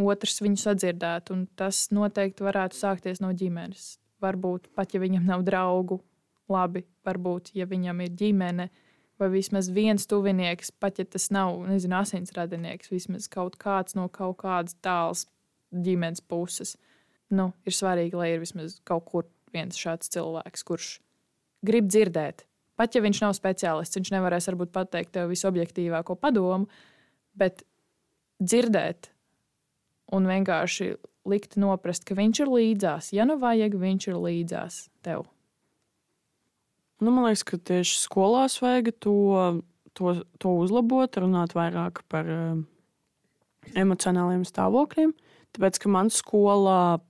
otrs viņu sadzirdētu, tas noteikti varētu sākties no ģimenes. Varbūt pat ja viņam nav draugu, labi, varbūt ja viņam ir ģimene, vai vismaz viens tuvinieks, pat ja tas nav nezinu, asins radinieks, vismaz kaut kāds no kaut kādas tālas ģimenes puses. Nu, ir svarīgi, lai ir vismaz kaut kur viens šāds cilvēks, kurš grib dzirdēt. Pat ja viņš nav speciālists, viņš nevarēs varbūt pateikt tev visobjektīvāko padomu, bet dzirdēt un vienkārši likt noprast, ka viņš ir līdzās. Ja nu vajag, viņš ir līdzās tev. Nu, man liekas, ka tieši skolās vajag to, to, to uzlabot, runāt vairāk par uh, emocionāliem stāvokļiem. Tāpēc, ka man skolā,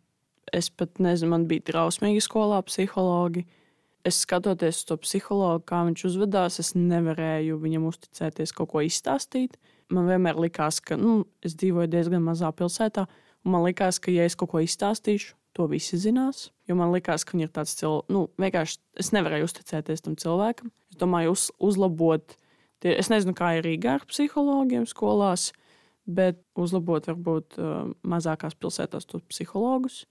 es pat nezinu, man bija drausmīgi skolā psihologi. Es skatoties uz to psihologu, kā viņš uzvedās, es nevarēju viņam uzticēties kaut ko izstāstīt. Man vienmēr likās, ka nu, es dzīvoju diezgan mazā pilsētā, man likās, ka, ja es kaut ko izstāstīšu, to visi zinās. Jo man liekas, ka viņi ir tāds cilvēks, nu, vienkārši es nevarēju uzticēties tam cilvēkam. Es domāju, uz, uzlabot, tie, es nezinu, kā ir Rīgā ar psihologiem skolās, bet uzlabot varbūt uh, mazākās pilsētās tos psihologus.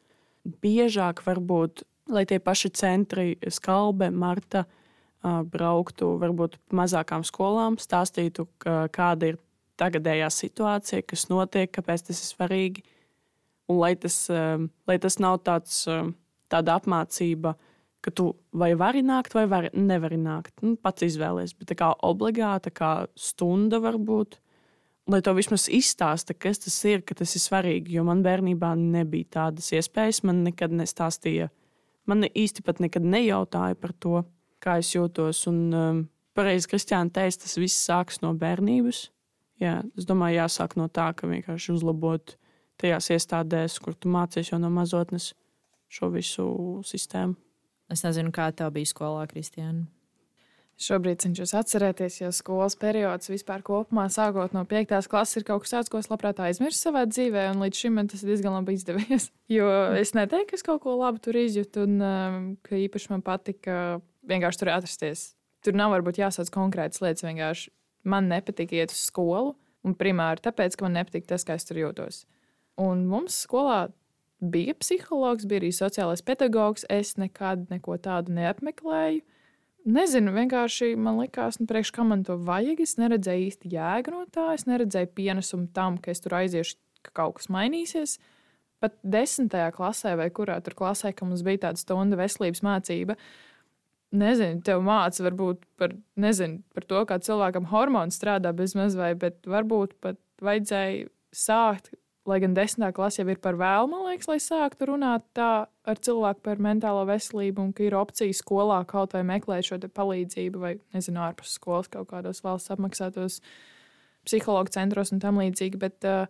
Biežāk varbūt, lai tie paši centri, Skalbe, Marta, uh, brauktu varbūt mazākām skolām, stāstītu, kāda ir tagadējā situācija, kas notiek, kāpēc tas ir svarīgi Un lai tas, ehm, lai tas nav tāds, ehm, tāda apmācība, ka tu vai vari nākt, vai vari, nevari nākt. Nu, pats izvēlēties, bet tā kā obligāta, kā stunda varbūt. Lai to vismaz izstāsta, kas tas ir, ka tas ir svarīgi. Jo man bērnībā nebija tādas iespējas. Man nekad nestāstīja, man īsti pat nekad nejautāja par to, kā es jūtos. Un um, pareizi Kristiāna teica, tas viss sākas no bērnības. Jā, es domāju, jāsāk no tā, ka vienkārši uzlabot tajās iestādēs, kur tu mācies jau no mazotnes šo visu sistēmu. Es nezinu, kā tev bija skolā, Kristiāna. Šobrīd cenšos atcerēties, jo skolas periods vispār kopumā, sākot no 5. klases, ir kaut kas tāds, ko es labprāt aizmirsu savā dzīvē, un līdz šim man tas diezgan labi izdevies. Jo es neteiktu, ka es kaut ko labu tur izjūtu, un um, ka īpaši man patika vienkārši tur atrasties. Tur nav varbūt jāsauc konkrētas lietas, vienkārši man nepatika iet uz skolu, un primāri tāpēc, ka man nepatika tas, kā es tur jūtos. Un mums skolā bija psihologs, bija arī sociālais pedagogs. Es nekad neko tādu neapmeklēju. Nezinu, vienkārši man likās, nu, priekš, kā man to vajag. Es neredzēju īsti jēgu no tā. Es neredzēju pienesumu tam, ka es tur aiziešu, ka kaut kas mainīsies. Pat desmitajā klasē, vai kurā tur klasē, ka mums bija tāda stunda veselības mācība, nezinu, tev māca varbūt par, nezinu, par to, kā cilvēkam hormoni strādā bez mazliet, bet varbūt pat vajadzēja sākt Lai gan desmitā klasē jau ir par vēlu, man liekas, lai sāktu runāt tā ar cilvēku par mentālo veselību, un ka ir opcija skolā kaut vai meklēt šo palīdzību, vai, nezinu, ārpus skolas kaut kādos valsts apmaksātos psihologu centros un tam līdzīgi. Bet uh,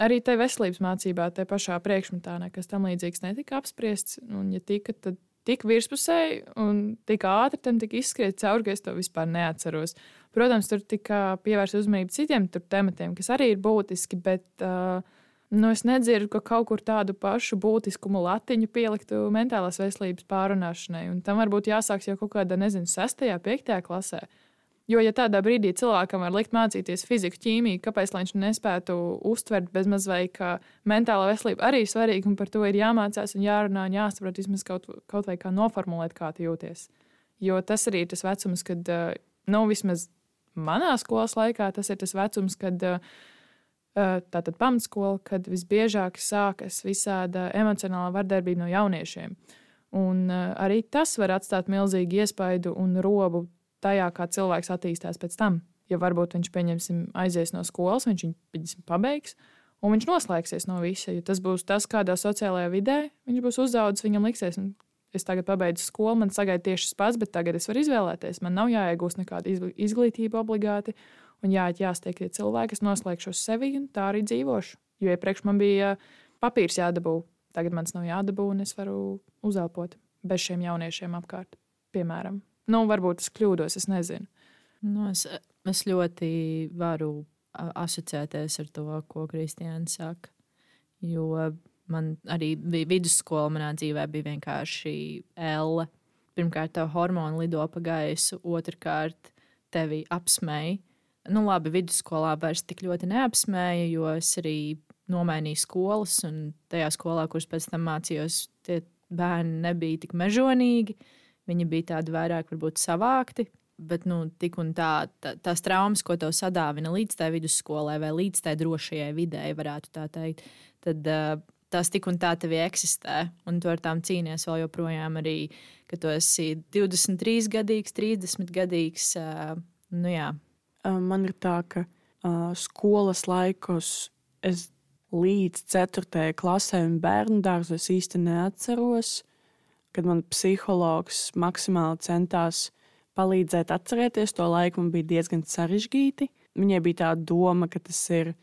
arī tajā veselības mācībā, tajā pašā priekšmetā, nekas tam līdzīgs netika apspriests. Un, ja tika, tad tik virspusēji un tik ātri tam tika izskriet cauri, ka es to vispār neatceros. Protams, tur tika pievērsta uzmanība citiem tematiem, kas arī ir būtiski, bet uh, Nu, es nedzirdu, ka kaut kur tādu pašu būtiskumu latiņu pieliktu mentālās veselības pārunāšanai. Un tam varbūt jāsāks jau kaut kādā, nezinu, 6. un 5. klasē. Jo, ja tādā brīdī cilvēkam var likt mācīties fiziku, ķīmiju, kāpēc viņš nespētu uztvert bezmazliet, ka mentālā veselība arī ir svarīga un par to ir jāmācās un jārunā un jāsaprot vismaz kaut, kaut vai kā noformulēt, kā tu jūties. Jo tas arī ir tas vecums, kad, nu, vismaz manā skolas laikā, tas ir tas vecums, kad uh, tātad pamatskola, kad visbiežāk sākas visāda emocionāla vardarbība no jauniešiem. Un arī tas var atstāt milzīgu iespaidu un robu tajā, kā cilvēks attīstās pēc tam. Ja varbūt viņš pieņemsim, aizies no skolas, viņš viņu pabeigs, un viņš noslēgsies no visa. Jo tas būs tas, kādā sociālajā vidē viņš būs uzaugusi, viņam liksies. Es tagad pabeidzu skolu, man sagaida tieši tas pats, bet tagad es varu izvēlēties. Man nav jāiegūst nekāda izglītība obligāti. Un jā, jāstiek tie cilvēki, es noslēgšu sevi un tā arī dzīvošu. Jo iepriekš man bija papīrs jādabū, tagad man tas nav jādabū, un es varu uzelpot bez šiem jauniešiem apkārt. Piemēram, nu, varbūt es kļūdos, es nezinu. Nu, es, es ļoti varu asociēties ar to, ko Kristiāns saka. Jo man arī bija vidusskola, manā dzīvē bija vienkārši elle. Pirmkārt, tā hormona lido pa gaisu, otrkārt, tevi apsmēja nu, labi, vidusskolā vairs tik ļoti neapsmēja, jo es arī nomainīju skolas, un tajā skolā, kuras pēc tam mācījos, tie bērni nebija tik mežonīgi. Viņi bija tādi vairāk, varbūt savākti. Bet nu, tik un tā, tā, tās traumas, ko tev sadāvina līdz tai vidusskolai vai līdz tai drošajai videi, varētu tā teikt, tad uh, tās tik un tā tevi eksistē, un tu ar tām cīnies vēl joprojām arī, kad tu esi 23 gadīgs, 30 gadīgs. Nu, jā. Man ir tā, ka uh, skolas laikos es līdz 4. klasē un bērnu dārzu īsti neatceros, kad man psihologs maksimāli centās palīdzēt atcerēties to laiku, man bija diezgan sarežģīti. Viņai bija tā doma, ka tas ir,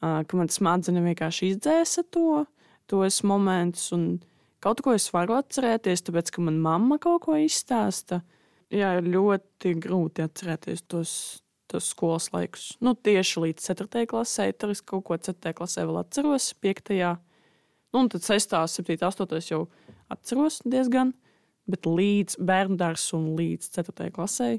ka man smadzenes vienkārši izdzēsa to, tos momentus, un kaut ko es varu atcerēties, tāpēc, ka man mamma kaut ko izstāsta. Jā, ir ļoti grūti atcerēties tos, tos skolas laikus. Nu, tieši līdz 4. klasē, tur es kaut ko 4. klasē vēl atceros, 5. Nu, un tad 6. 7. 8. jau atceros diezgan, bet līdz bērnu dārzam un līdz 4. klasē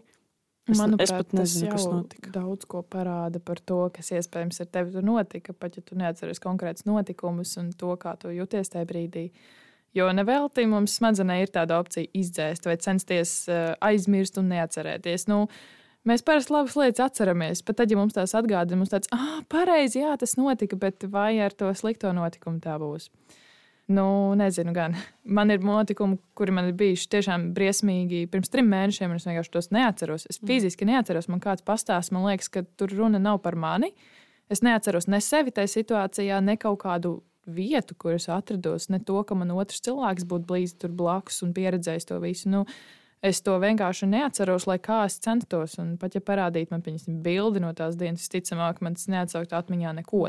Es, Manuprāt, es pat nezinu, kas notika. Daudz ko parāda par to, kas iespējams ar tevi notika. Pat ja tu neatceries konkrētus notikumus un to, kā tu jūties tajā brīdī. Jo nevelti mums smadzenē ir tāda opcija izdzēst vai censties uh, aizmirst un neatcerēties. Nu, mēs parasti labas lietas atceramies, pat tad, ja mums tās atgādina, mums tāds, ah, pareizi, jā, tas notika, bet vai ar to slikto notikumu tā būs? Uh, Nu, nezinu, gan. Man ir notikumi, kuri man ir bijuši tiešām briesmīgi pirms trim mēnešiem, un es vienkārši tos neatceros. Es mm. fiziski neatceros, man kāds pastāsta, man liekas, ka tur runa nav par mani. Es neatceros ne sevi tajā situācijā, ne kaut kādu vietu, kur es atrados, ne to, ka man otrs cilvēks būtu blīzi tur blakus un pieredzējis to visu. Nu, es to vienkārši neatceros, lai kā es centos. Un pat ja parādītu man piņasim, bildi no tās dienas, visticamāk, man tas neatsaukt atmiņā neko.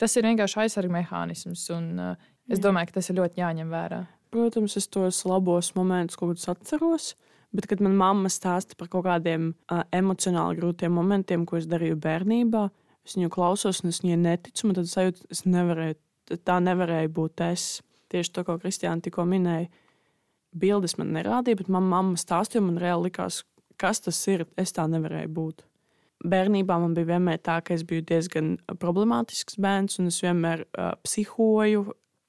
Tas ir vienkārši aizsardzības mehānisms. Un, uh, Es domāju, ka tas ir ļoti jāņem vērā. Protams, es tos labos momentus kādus atceros. Bet, kad manā mamma stāsta par kaut kādiem uh, emocionāli grūtiem momentiem, ko es darīju bērnībā, es viņu klausos un es viņai neticu. Tad es sajūtu, ka nevarēju, tā nevarēja būt es. Tieši to, ko Kristiāna tikko minēja. Bildes man nerādīja, bet manā mamma stāstīja, man reāli likās, kas tas ir. Es tā nevarēju būt. Bērnībā man bija vienmēr tā, ka es biju diezgan problemātisks bērns, un es vienmēr uh, psihoju,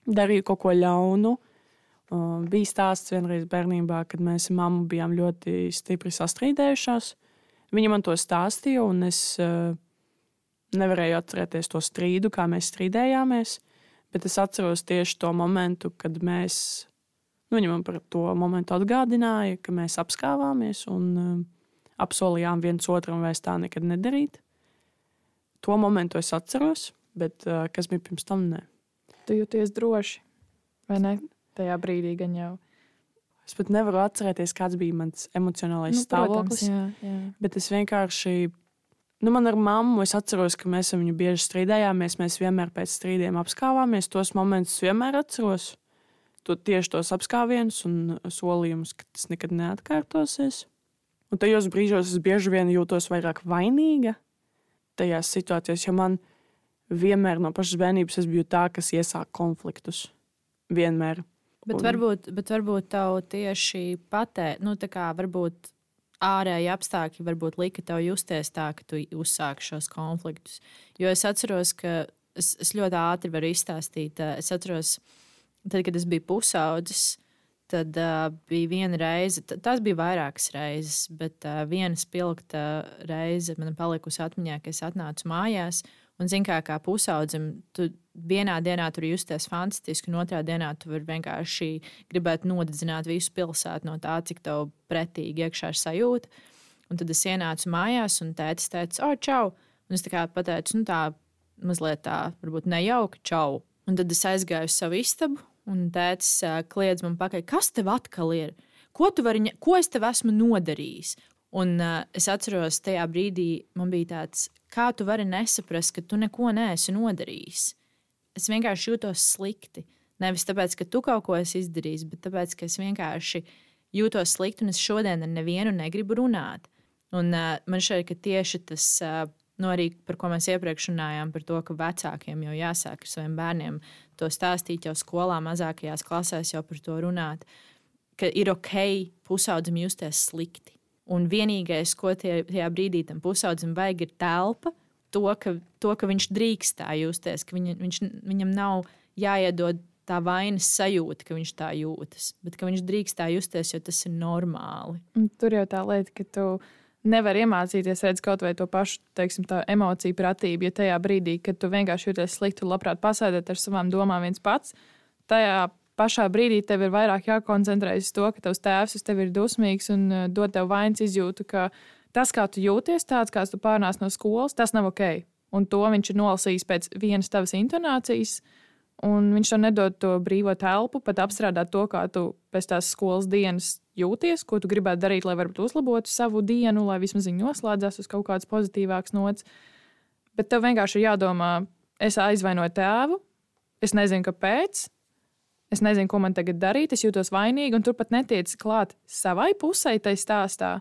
darīju kaut ko ļaunu. Uh, bija stāsts vienreiz bērnībā, kad mēs ar mammu bijām ļoti stipri sastrīdējušās. Viņa man to stāstīja, un es uh, nevarēju atcerēties to strīdu, kā mēs strīdējāmies. Bet es atceros tieši to momentu, kad mēs, nu, viņa man par to momentu atgādināja, ka mēs apskāvāmies un uh, apsolījām viens otram vairs tā nekad nedarīt. To momentu es atceros, bet uh, kas bija pirms tam? Ne. Tu jūties droši, vai ne? Tajā brīdī gan jau. Es pat nevaru atcerēties, kāds bija mans emocionālais nu, stāvoklis. Protams, jā, jā. Bet es vienkārši, nu, man ar mammu, es atceros, ka mēs ar viņu bieži strīdējāmies. Mēs vienmēr pēc strīdiem apskāvāmies. Tos momentus vienmēr atceros. To, tieši tos apskāvienus un solījumus, ka tas nekad neatkārtosies. Un tajos brīžos es bieži vien jūtos vairāk vainīga tajās situācijās, jo man ir vienmēr no pašas bērnības es biju tā, kas iesāk konfliktus. Vienmēr. Bet, un... varbūt, bet varbūt tev tieši patē, nu, tā kā varbūt ārēji apstākļi varbūt lika tev justies tā, ka tu uzsāki šos konfliktus. Jo es atceros, ka es, es ļoti ātri varu izstāstīt. Es atceros, tad, kad es biju pusaudzis, tad uh, bija viena reize, tās bija vairākas reizes, bet uh, viena spilgta reize man palikusi atmiņā, ka es atnācu mājās. Un, zin, kā, kā pusaudzim, tu vienā dienā tur justies fantastiski, un otrā dienā tu vari vienkārši gribēt nodedzināt visu pilsētu no tā, cik tev pretīgi iekšā ir sajūta. Un tad es ienācu mājās, un tētis teica, oh, čau! Un es tā kā pateicu, nu tā mazliet tā, varbūt nejauki, čau! Un tad es aizgāju uz savu istabu, un tētis kliedz man pakaļ, kas tev atkal ir? Ko, vari, ko es tev esmu nodarījis? Un uh, es atceros, tajā brīdī man bija tāds, kā tu vari nesaprast, ka tu neko neesi nodarījis. Es vienkārši jūtos slikti. Nevis tāpēc, ka tu kaut ko esi izdarījis, bet tāpēc, ka es vienkārši jūtos slikti un es šodien ar nevienu negribu runāt. Un uh, man šķiet, ka tieši tas, uh, nu arī par ko mēs iepriekš runājām, par to, ka vecākiem jau jāsāk ar saviem bērniem to stāstīt jau skolā, mazākajās klasēs jau par to runāt, ka ir ok pusaudzim justies slikti Un vienīgais, ko tie, tajā brīdī tam pusaudzim vajag, ir telpa. To ka, to, ka viņš drīkst tā justies, ka viņa, viņš, viņam nav jāiedod tā vainas sajūta, ka viņš tā jūtas, bet ka viņš drīkst tā justies, jo tas ir normāli. Un tur jau tā lieta, ka tu nevar iemācīties redzēt kaut vai to pašu teiksim, emociju pratību. Ja tajā brīdī, kad tu vienkārši jūties slikti, labprāt pasēdēt ar savām domām viens pats, tajā pašā brīdī tev ir vairāk jākoncentrējas uz to, ka tavs tēvs uz tevi ir dusmīgs un uh, dod tev vainas izjūtu, ka tas, kā tu jūties, tāds, kāds tu pārnāc no skolas, tas nav ok. Un to viņš ir nolasījis pēc vienas tavas intonācijas. Un viņš tev nedod to brīvo telpu, pat apstrādāt to, kā tu pēc tās skolas dienas jūties, ko tu gribētu darīt, lai varbūt uzlabotu savu dienu, lai vismaz viņi noslēdzās uz kaut kādas pozitīvākas nots. Bet tev vienkārši ir jādomā, es aizvainoju tēvu, es nezinu, kāpēc, es nezinu, ko man tagad darīt, es jūtos vainīgi, un turpat netiec klāt savai pusē, tai stāstā.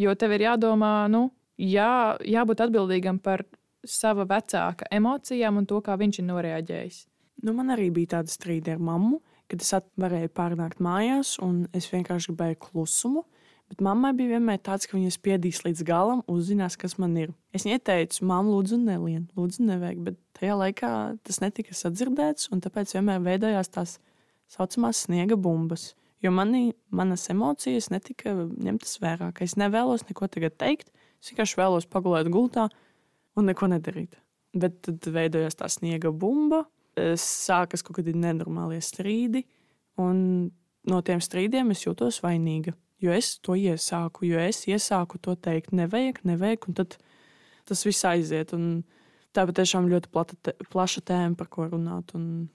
Jo tev ir jādomā, nu, jā, jābūt atbildīgam par sava vecāka emocijām un to, kā viņš ir noreaģējis. Nu, man arī bija tāda strīda ar mammu kad es varēju pārnākt mājās, un es vienkārši gribēju klusumu. Bet mammai bija vienmēr tāds, ka viņa spiedīs līdz galam, uzzinās, kas man ir. Es viņai teicu, mamma, lūdzu, nelien, lūdzu, nevajag. Bet tajā laikā tas netika sadzirdēts, un tāpēc vienmēr veidojās tās saucamās sniega bumbas. Jo manī, manas emocijas netika ņemtas vērā. Es nevēlos neko tagad teikt, es vienkārši vēlos pagulēt gultā un neko nedarīt. Bet tad veidojās tā sniega bumba, sākas kaut kādi nenormālie strīdi, un no tiem strīdiem es jūtos vainīga. Jo es to iesāku, jo es iesāku to teikt, nevajag, nevajag, un tad tas viss aiziet. Un tā patiešām ļoti plata, plaša tēma, par ko runāt. Un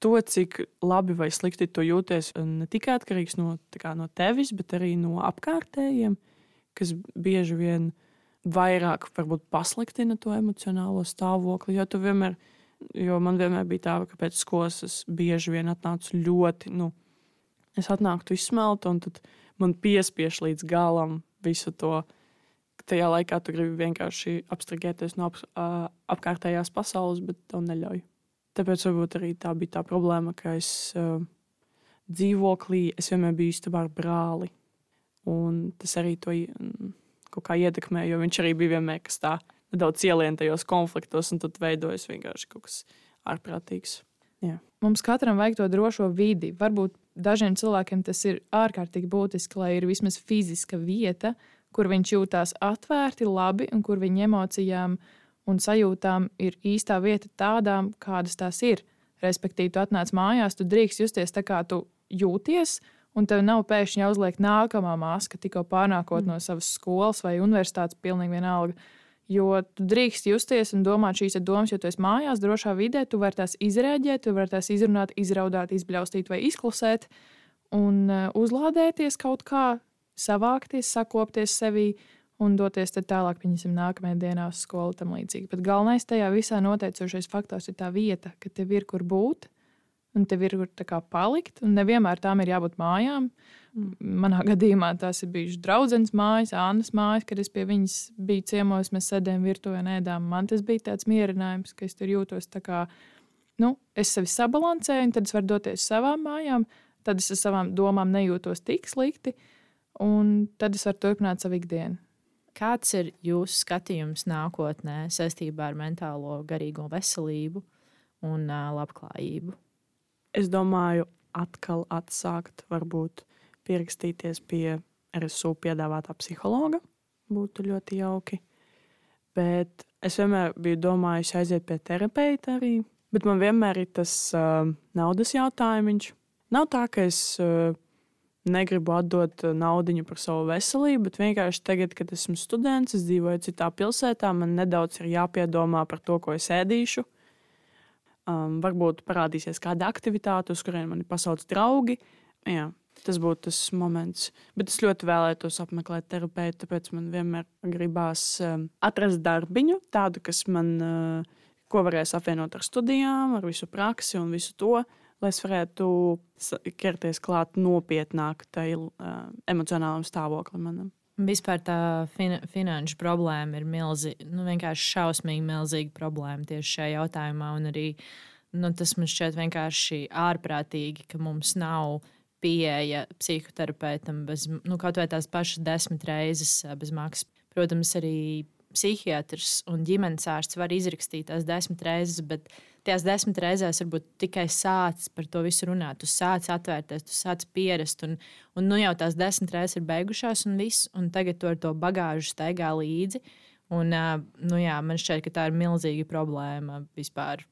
to, cik labi vai slikti tu jūties, ne tikai atkarīgs no, kā, no tevis, bet arī no apkārtējiem, kas bieži vien vairāk pasliktina to emocionālo stāvokli. Jo vienmēr Jo man vienmēr bija tā, ka pēc skolas es bieži vien atnācu ļoti, nu, es atnāktu izsmeltu, un tad man piespiež līdz galam visu to. Tajā laikā tu gribi vienkārši abstrahēties no ap, apkārtējās pasaules, bet tev neļauj. Tāpēc varbūt arī tā bija tā problēma, ka es uh, dzīvoklī es vienmēr biju istabā ar brāli. Un tas arī to kaut kā ietekmē, jo viņš arī bija vienmēr kas tāds nedaudz ielien tajos konfliktos, un tad veidojas vienkārši kaut kas ārprātīgs. Jā. Mums katram vajag to drošo vidi. Varbūt dažiem cilvēkiem tas ir ārkārtīgi būtiski, lai ir vismaz fiziska vieta, kur viņš jūtās atvērti, labi, un kur viņa emocijām un sajūtām ir īstā vieta tādām, kādas tās ir. Respektīvi, tu atnāc mājās, tu drīkst justies tā, kā tu jūties, un tev nav pēkšņi jāuzliek nākamā maska, tikko pārnākot mm. no savas skolas vai universitātes, pilnīgi vienalga. Jo tu drīkst justies un domāt šīs domas, jo tu esi mājās, drošā vidē, tu vari tās izrēģēt, tu vari tās izrunāt, izraudāt, izbļaustīt vai izklusēt un uh, uzlādēties kaut kā, savākties, sakopties sevī un doties tālāk, pieņemsim, nākamajā dienā uz skolu tam līdzīgi. Bet galvenais tajā visā noteicošais faktors ir tā vieta, ka tev ir kur būt un tev ir kur palikt, un nevienmēr tām ir jābūt mājām. Mm. Manā gadījumā tās ir bijušas draudzenes mājas, Annas mājas, kad es pie viņas biju ciemos, mēs sēdējām virtuvē un ēdām. Man tas bija tāds mierinājums, ka es tur jūtos tā kā, nu, es sevi sabalansēju, un tad es varu doties savām mājām, tad es ar savām domām nejūtos tik slikti, un tad es varu turpināt savu ikdienu. Kāds ir jūsu skatījums nākotnē saistībā ar mentālo, garīgo veselību un labklājību? Es domāju, atkal atsākt, varbūt pierakstīties pie RSU piedāvātā psihologa. Būtu ļoti jauki. Bet es vienmēr biju domājis aiziet pie terapeita arī. Bet man vienmēr ir tas uh, naudas jautājums. Nav tā, ka es uh, negribu atdot naudu par savu veselību, bet vienkārši tagad, kad esmu students, es dzīvoju citā pilsētā, man nedaudz ir jāpiedomā par to, ko es ēdīšu um, varbūt parādīsies kāda aktivitāte, uz kurien mani pasauc draugi. Jā, tas būtu tas moments. Bet es ļoti vēlētos apmeklēt terapeitu, tāpēc man vienmēr gribās um, atrast darbiņu, tādu, kas man, uh, ko varēs apvienot ar studijām, ar visu praksi un visu to. Lai es varētu ķerties klāt nopietnāk tai uh, emocionālam stāvoklim manam. Vispār tā fin finanšu problēma ir milzīga, nu, vienkārši šausmīgi milzīga problēma tieši šajā jautājumā. Arī nu, tas man šķiet vienkārši ārprātīgi, ka mums nav pieeja psihoterapeitam bez nu, kaut vai tās pašas desmit reizes bez maksas. Protams, arī psihiatrs un ģimenes ārsts var izrakstīt tās desmit reizes, bet tajās desmit reizēs varbūt tikai sācis par to visu runāt. Tu sāc atvērties, tu sāc pierast, un, un nu jau tās desmit reizes ir beigušās, un viss, un tagad tu ar to bagāžu staigā līdzi. Un, nu jā, man šķiet, ka tā ir milzīga problēma vispār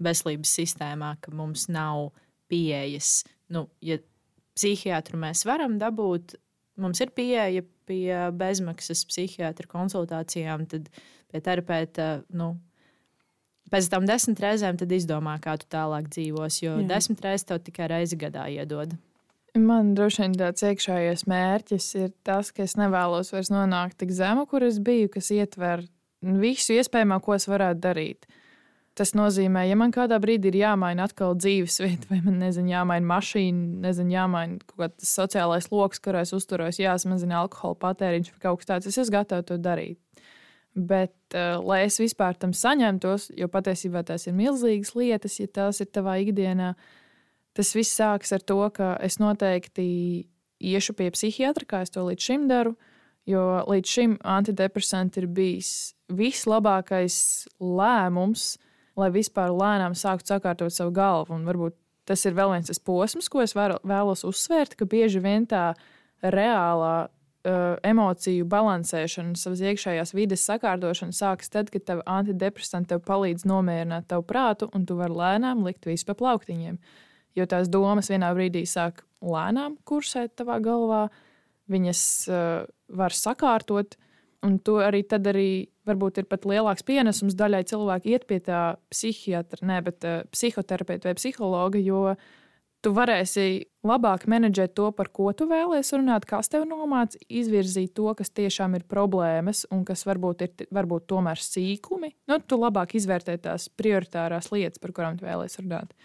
veselības sistēmā, ka mums nav pieejas. Nu, ja psihiatru mēs varam dabūt, mums ir pieeja pie bezmaksas psihiatra konsultācijām, tad pie terapeita. Nu, Pēc tam desmit reizēm izdomā, kā tu tālāk dzīvos, jo Jā. desmit reizes tev tikai reizi gadā iedod. Man droši vien tāds iekšējais mērķis ir tas, ka es nevēlos vairs nonākt tik zemu, kur es biju, kas ietver visu iespējamo, ko es varētu darīt. Tas nozīmē, ja man kādā brīdī ir jāmaina atkal dzīvesvieta, vai man nezinu, jāmaina mašīna, nezinu, jāmaina kaut kāds sociālais lokus, kurā es uzturos, jāsamazina alkohola patēriņš vai kaut kas tāds, es esmu gatavs to darīt. Bet, uh, lai es vispār tam saņemtos, jo patiesībā tās ir milzīgas lietas, ja tās ir tavā ikdienā, tas viss sākas ar to, ka es noteikti iešu pie psihiatra, kā es to līdz šim daru. Jo līdz šim antidepresanti ir bijis vislabākais lēmums, lai vispār lēnām sāktu sakārtot savu galvu. Un varbūt tas ir vēl viens posms, ko es vēlos uzsvērt, ka bieži vien tā reālā uh, emociju balansēšana, savas iekšējās vides sakārtošana sākas tad, kad tev antidepresanti tev palīdz nomierināt tavu prātu, un tu vari lēnām likt visu pa plauktiņiem. Jo tās domas vienā brīdī sāk lēnām kursēt tavā galvā, viņas uh, var sakārtot, un tu arī tad arī varbūt ir pat lielāks pienesums daļai cilvēku iet pie tā psihiatra, ne, bet uh, psihoterapeita vai psihologa, jo tu varēsi labāk menedžēt to, par ko tu vēlēsies runāt, kas tev nomāca, izvirzīt to, kas tiešām ir problēmas un kas varbūt ir varbūt tomēr sīkumi. Nu, tu labāk izvērtē tās prioritārās lietas, par kurām tu vēlēsies runāt.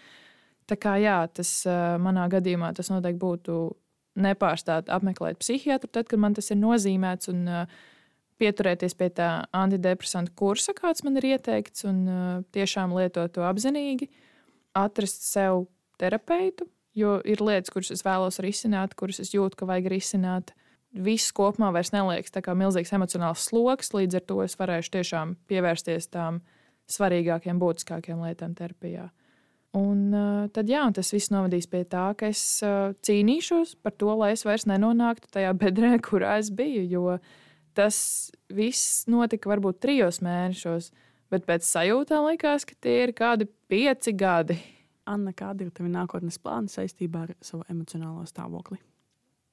Tā kā jā, tas uh, manā gadījumā tas noteikti būtu nepārstāt apmeklēt psihiatru, tad, kad man tas ir nozīmēts. Un, uh, pieturēties pie tā antidepresantu kursa, kāds man ir ieteikts, un uh, tiešām lietot to apzinīgi, atrast sev terapeitu, jo ir lietas, kuras es vēlos risināt, kuras es jūtu, ka vajag risināt. Viss kopumā vairs neliekas tā kā milzīgs emocionāls sloks, līdz ar to es varēšu tiešām pievērsties tām svarīgākajām, būtiskākajām lietām terapijā. Un uh, tad jā, un tas viss novadīs pie tā, ka es uh, cīnīšos par to, lai es vairs nenonāktu tajā bedrē, kurā es biju. Jo uh, tas viss notika varbūt trijos mēnešos, bet pēc sajūtām likās, ka tie ir kādi pieci gadi. Anna, kāda ir tava nākotnes plāna saistībā ar savu emocionālo stāvokli?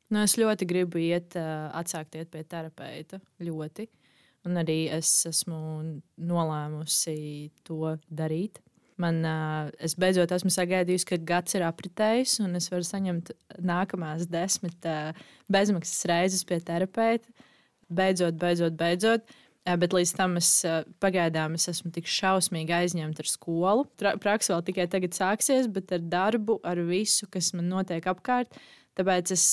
Nu, es ļoti gribu iet, atsākt iet pie terapeita. Ļoti. Un arī es esmu nolēmusi to darīt. Man, es beidzot esmu sagaidījusi, ka gads ir apritējis, un es varu saņemt nākamās desmit bezmaksas reizes pie terapeita beidzot, beidzot, beidzot. Bet līdz tam es pagaidām es esmu tik šausmīgi aizņemta ar skolu. Praksa vēl tikai tagad sāksies, bet ar darbu, ar visu, kas man notiek apkārt. Tāpēc es,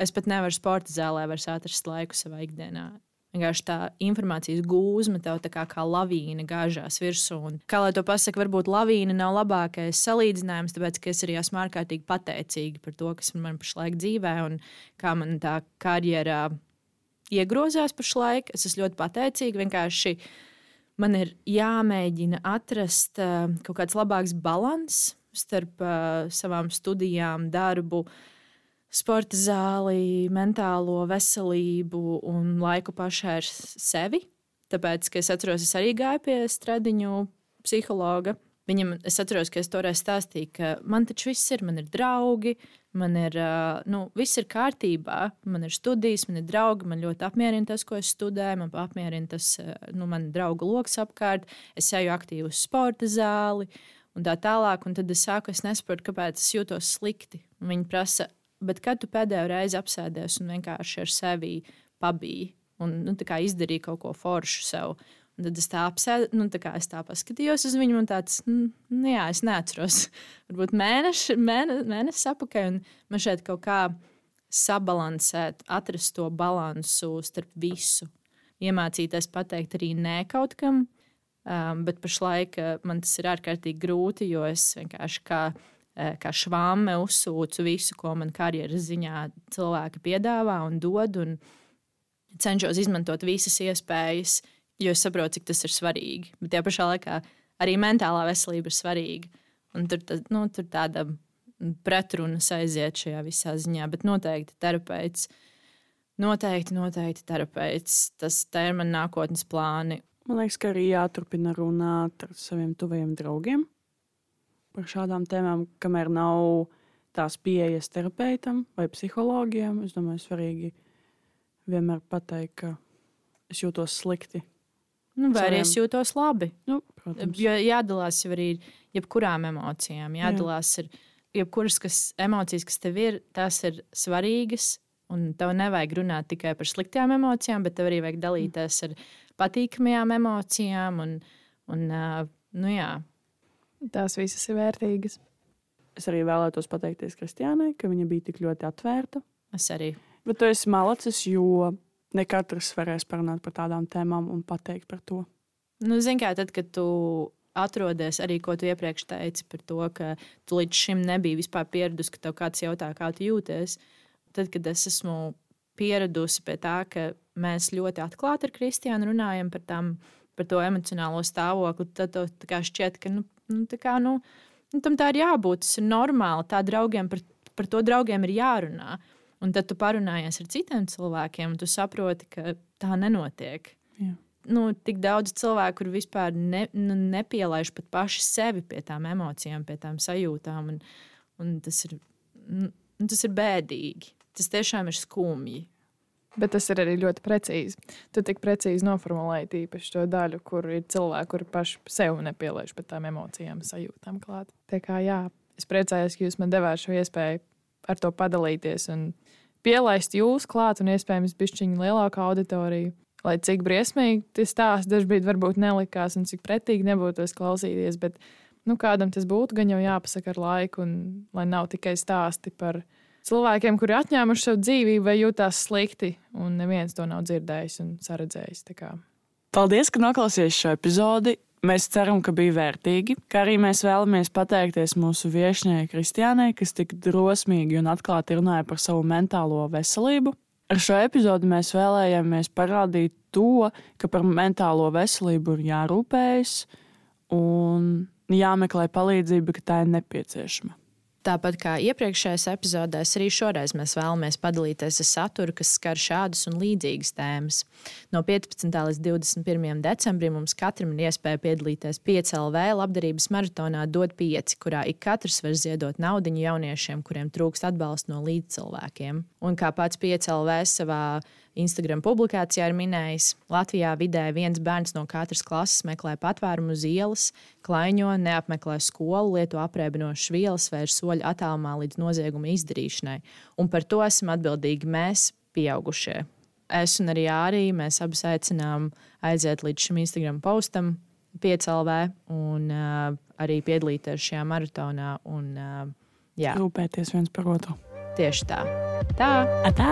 es pat nevaru sporta zālē atrast laiku savā ikdienā. Vienkārši tā informācijas gūzma tev tā kā, kā lavīna gāžās virsū. Un, kā lai to pasakā, varbūt lavīna nav labākais salīdzinājums, tāpēc es arī esmu ārkārtīgi pateicīga par to, kas man pašlaik dzīvē un kā man tā karjerā iegrozās pašlaik. Es esmu ļoti pateicīga. Vienkārši man ir jāmēģina atrast uh, kaut kāds labāks līdzsvars starp uh, savām studijām, darbu, sporta zāli, mentālo veselību un laiku pašai ar sevi. Tāpēc, es atceros, es arī gāju pie stradiņu psihologa. Viņam, es atceros, ka es toreiz stāstīju, ka man taču viss ir, man ir draugi, Man ir, nu, viss ir kārtībā, man ir studijas, man ir draugi, man ļoti apmierina tas, ko es studēju, man apmierina tas, nu, man draugu lokus apkārt, es eju aktīvi uz sporta zāli un tā tālāk. Un tad es sāku, es nesaprotu, kāpēc es jūtos slikti. Un viņi prasa, bet kad tu pēdējo reizi apsēdies un vienkārši ar sevi pabiji un nu, izdarīji kaut ko foršu sev. Un tad es tā apsēdu, nu, tā kā es tā paskatījos uz viņu, un tāds, nu, jā, es neatceros. Varbūt mēneši, mēne, mēnesis apakaļ, un man šeit kaut kā sabalansēt, atrast to balansu starp visu. Iemācīties pateikt arī nē kaut kam, um, bet pašlaik uh, man tas ir ārkārtīgi grūti, jo es vienkārši kā, uh, kā švāme uzsūcu visu, ko man karjeras ziņā cilvēki piedāvā un dod, un cenšos izmantot visas iespējas jo es saprotu, cik tas ir svarīgi. Bet tajā pašā laikā arī mentālā veselība ir svarīga. Un tur, tā, nu, tur tāda pretrunas aiziet šajā visā ziņā, bet noteikti terapeits. Noteikti, noteikti terapeits. Tas ir mana nākotnes plāni. Man liekas, ka arī jāturpina runāt ar saviem tuvajiem draugiem par šādām tēmām, kamēr nav tās pieejas terapeitam vai psihologiem. Es domāju, svarīgi vienmēr pateikt, ka es jūtos slikti. Nu, vai arī es jūtos labi? Nu, protams. jo jādalās jau arī jebkurām emocijām. Jādalās Jā. ir jebkuras kas, emocijas, kas tev ir, tās ir svarīgas. Un tev nevajag runāt tikai par sliktām emocijām, bet tev arī vajag dalīties ar patīkamajām emocijām. Un, un, nu, jā. Tās visas ir vērtīgas. Es arī vēlētos pateikties Kristiānai, ka viņa bija tik ļoti atvērta. Es arī. Bet tu esi malacis, jo ne katrs varēs parunāt par tādām tēmām un pateikt par to. Nu, Zini, kā tad, kad tu atrodies arī, ko tu iepriekš teici par to, ka tu līdz šim nebija vispār pieradusi, ka tev kāds jautā, kā tu jūties. Tad, kad es esmu pieradusi pie tā, ka mēs ļoti atklāti ar Kristiānu runājam par, tām, par to emocionālo stāvokli, tad tev šķiet, ka nu, nu, kā, nu, nu, tam tā ir jābūt. Tas ir normāli. Tā draugiem par, par to draugiem ir jārunā. Un tad tu parunājies ar citiem cilvēkiem, un tu saproti, ka tā nenotiek. Jā. Nu, tik daudz cilvēku, kur vispār ne, nu, nepielaiž pat paši sevi pie tām emocijām, pie tām sajūtām. Un, un tas, ir, nu, tas ir bēdīgi. Tas tiešām ir skumji. Bet tas ir arī ļoti precīzi. Tu tik precīzi noformulēji tīpaši to daļu, kur ir cilvēki, kuri paši sev nepielaiž pie tām emocijām, sajūtām klāt. Tā kā jā, es priecājos, ka jūs man devāt šo iespēju ar to padalīties un pielaist jūs klāt un iespējams bišķiņu lielāku auditoriju. Lai cik briesmīgi tas stāsts dažkārt varbūt nelikās un cik pretīgi nebūtu tas klausīties, bet nu, kādam tas būtu gan jau jāpasaka ar laiku, un lai nav tikai stāsti par cilvēkiem, kuri atņēmuši savu dzīvību vai jūtās slikti, un neviens to nav dzirdējis un saredzējis. Paldies, ka noklausījāties šo epizodi. Mēs ceram, ka bija vērtīgi, kā arī mēs vēlamies pateikties mūsu viesņai Kristiānai, kas tik drosmīgi un atklāti runāja par savu mentālo veselību. Ar šo epizodi mēs vēlējāmies parādīt to, ka par mentālo veselību ir jārūpējas un jāmeklē palīdzība, ka tā ir nepieciešama. Tāpat kā iepriekšējās epizodēs, arī šoreiz mēs vēlamies padalīties ar saturu, kas skar šādas un līdzīgas tēmas. No 15. līdz 21. decembrim mums katram ir iespēja piedalīties 5LV labdarības maratonā DOT 5, kurā ik katrs var ziedot naudu jauniešiem, kuriem trūkst atbalsta no līdzcilvēkiem. Un kā pats 5LV savā Instagram publikācijā ir minējis, Latvijā vidēji viens bērns no katras klases meklē patvērumu uz ielas, klaiņo, neapmeklē skolu, lieto aprēķinošas vielas vai ir soļi attālumā līdz nozieguma izdarīšanai. Un par to esam atbildīgi mēs, pieaugušie. Es un arī Arī mēs abi aicinām aiziet līdz šim Instagram postam, 5LV, un uh, arī piedalīties šajā maratonā. Un, uh, jā. Rūpēties viens par otru. Tieši tā. Tā. Atā.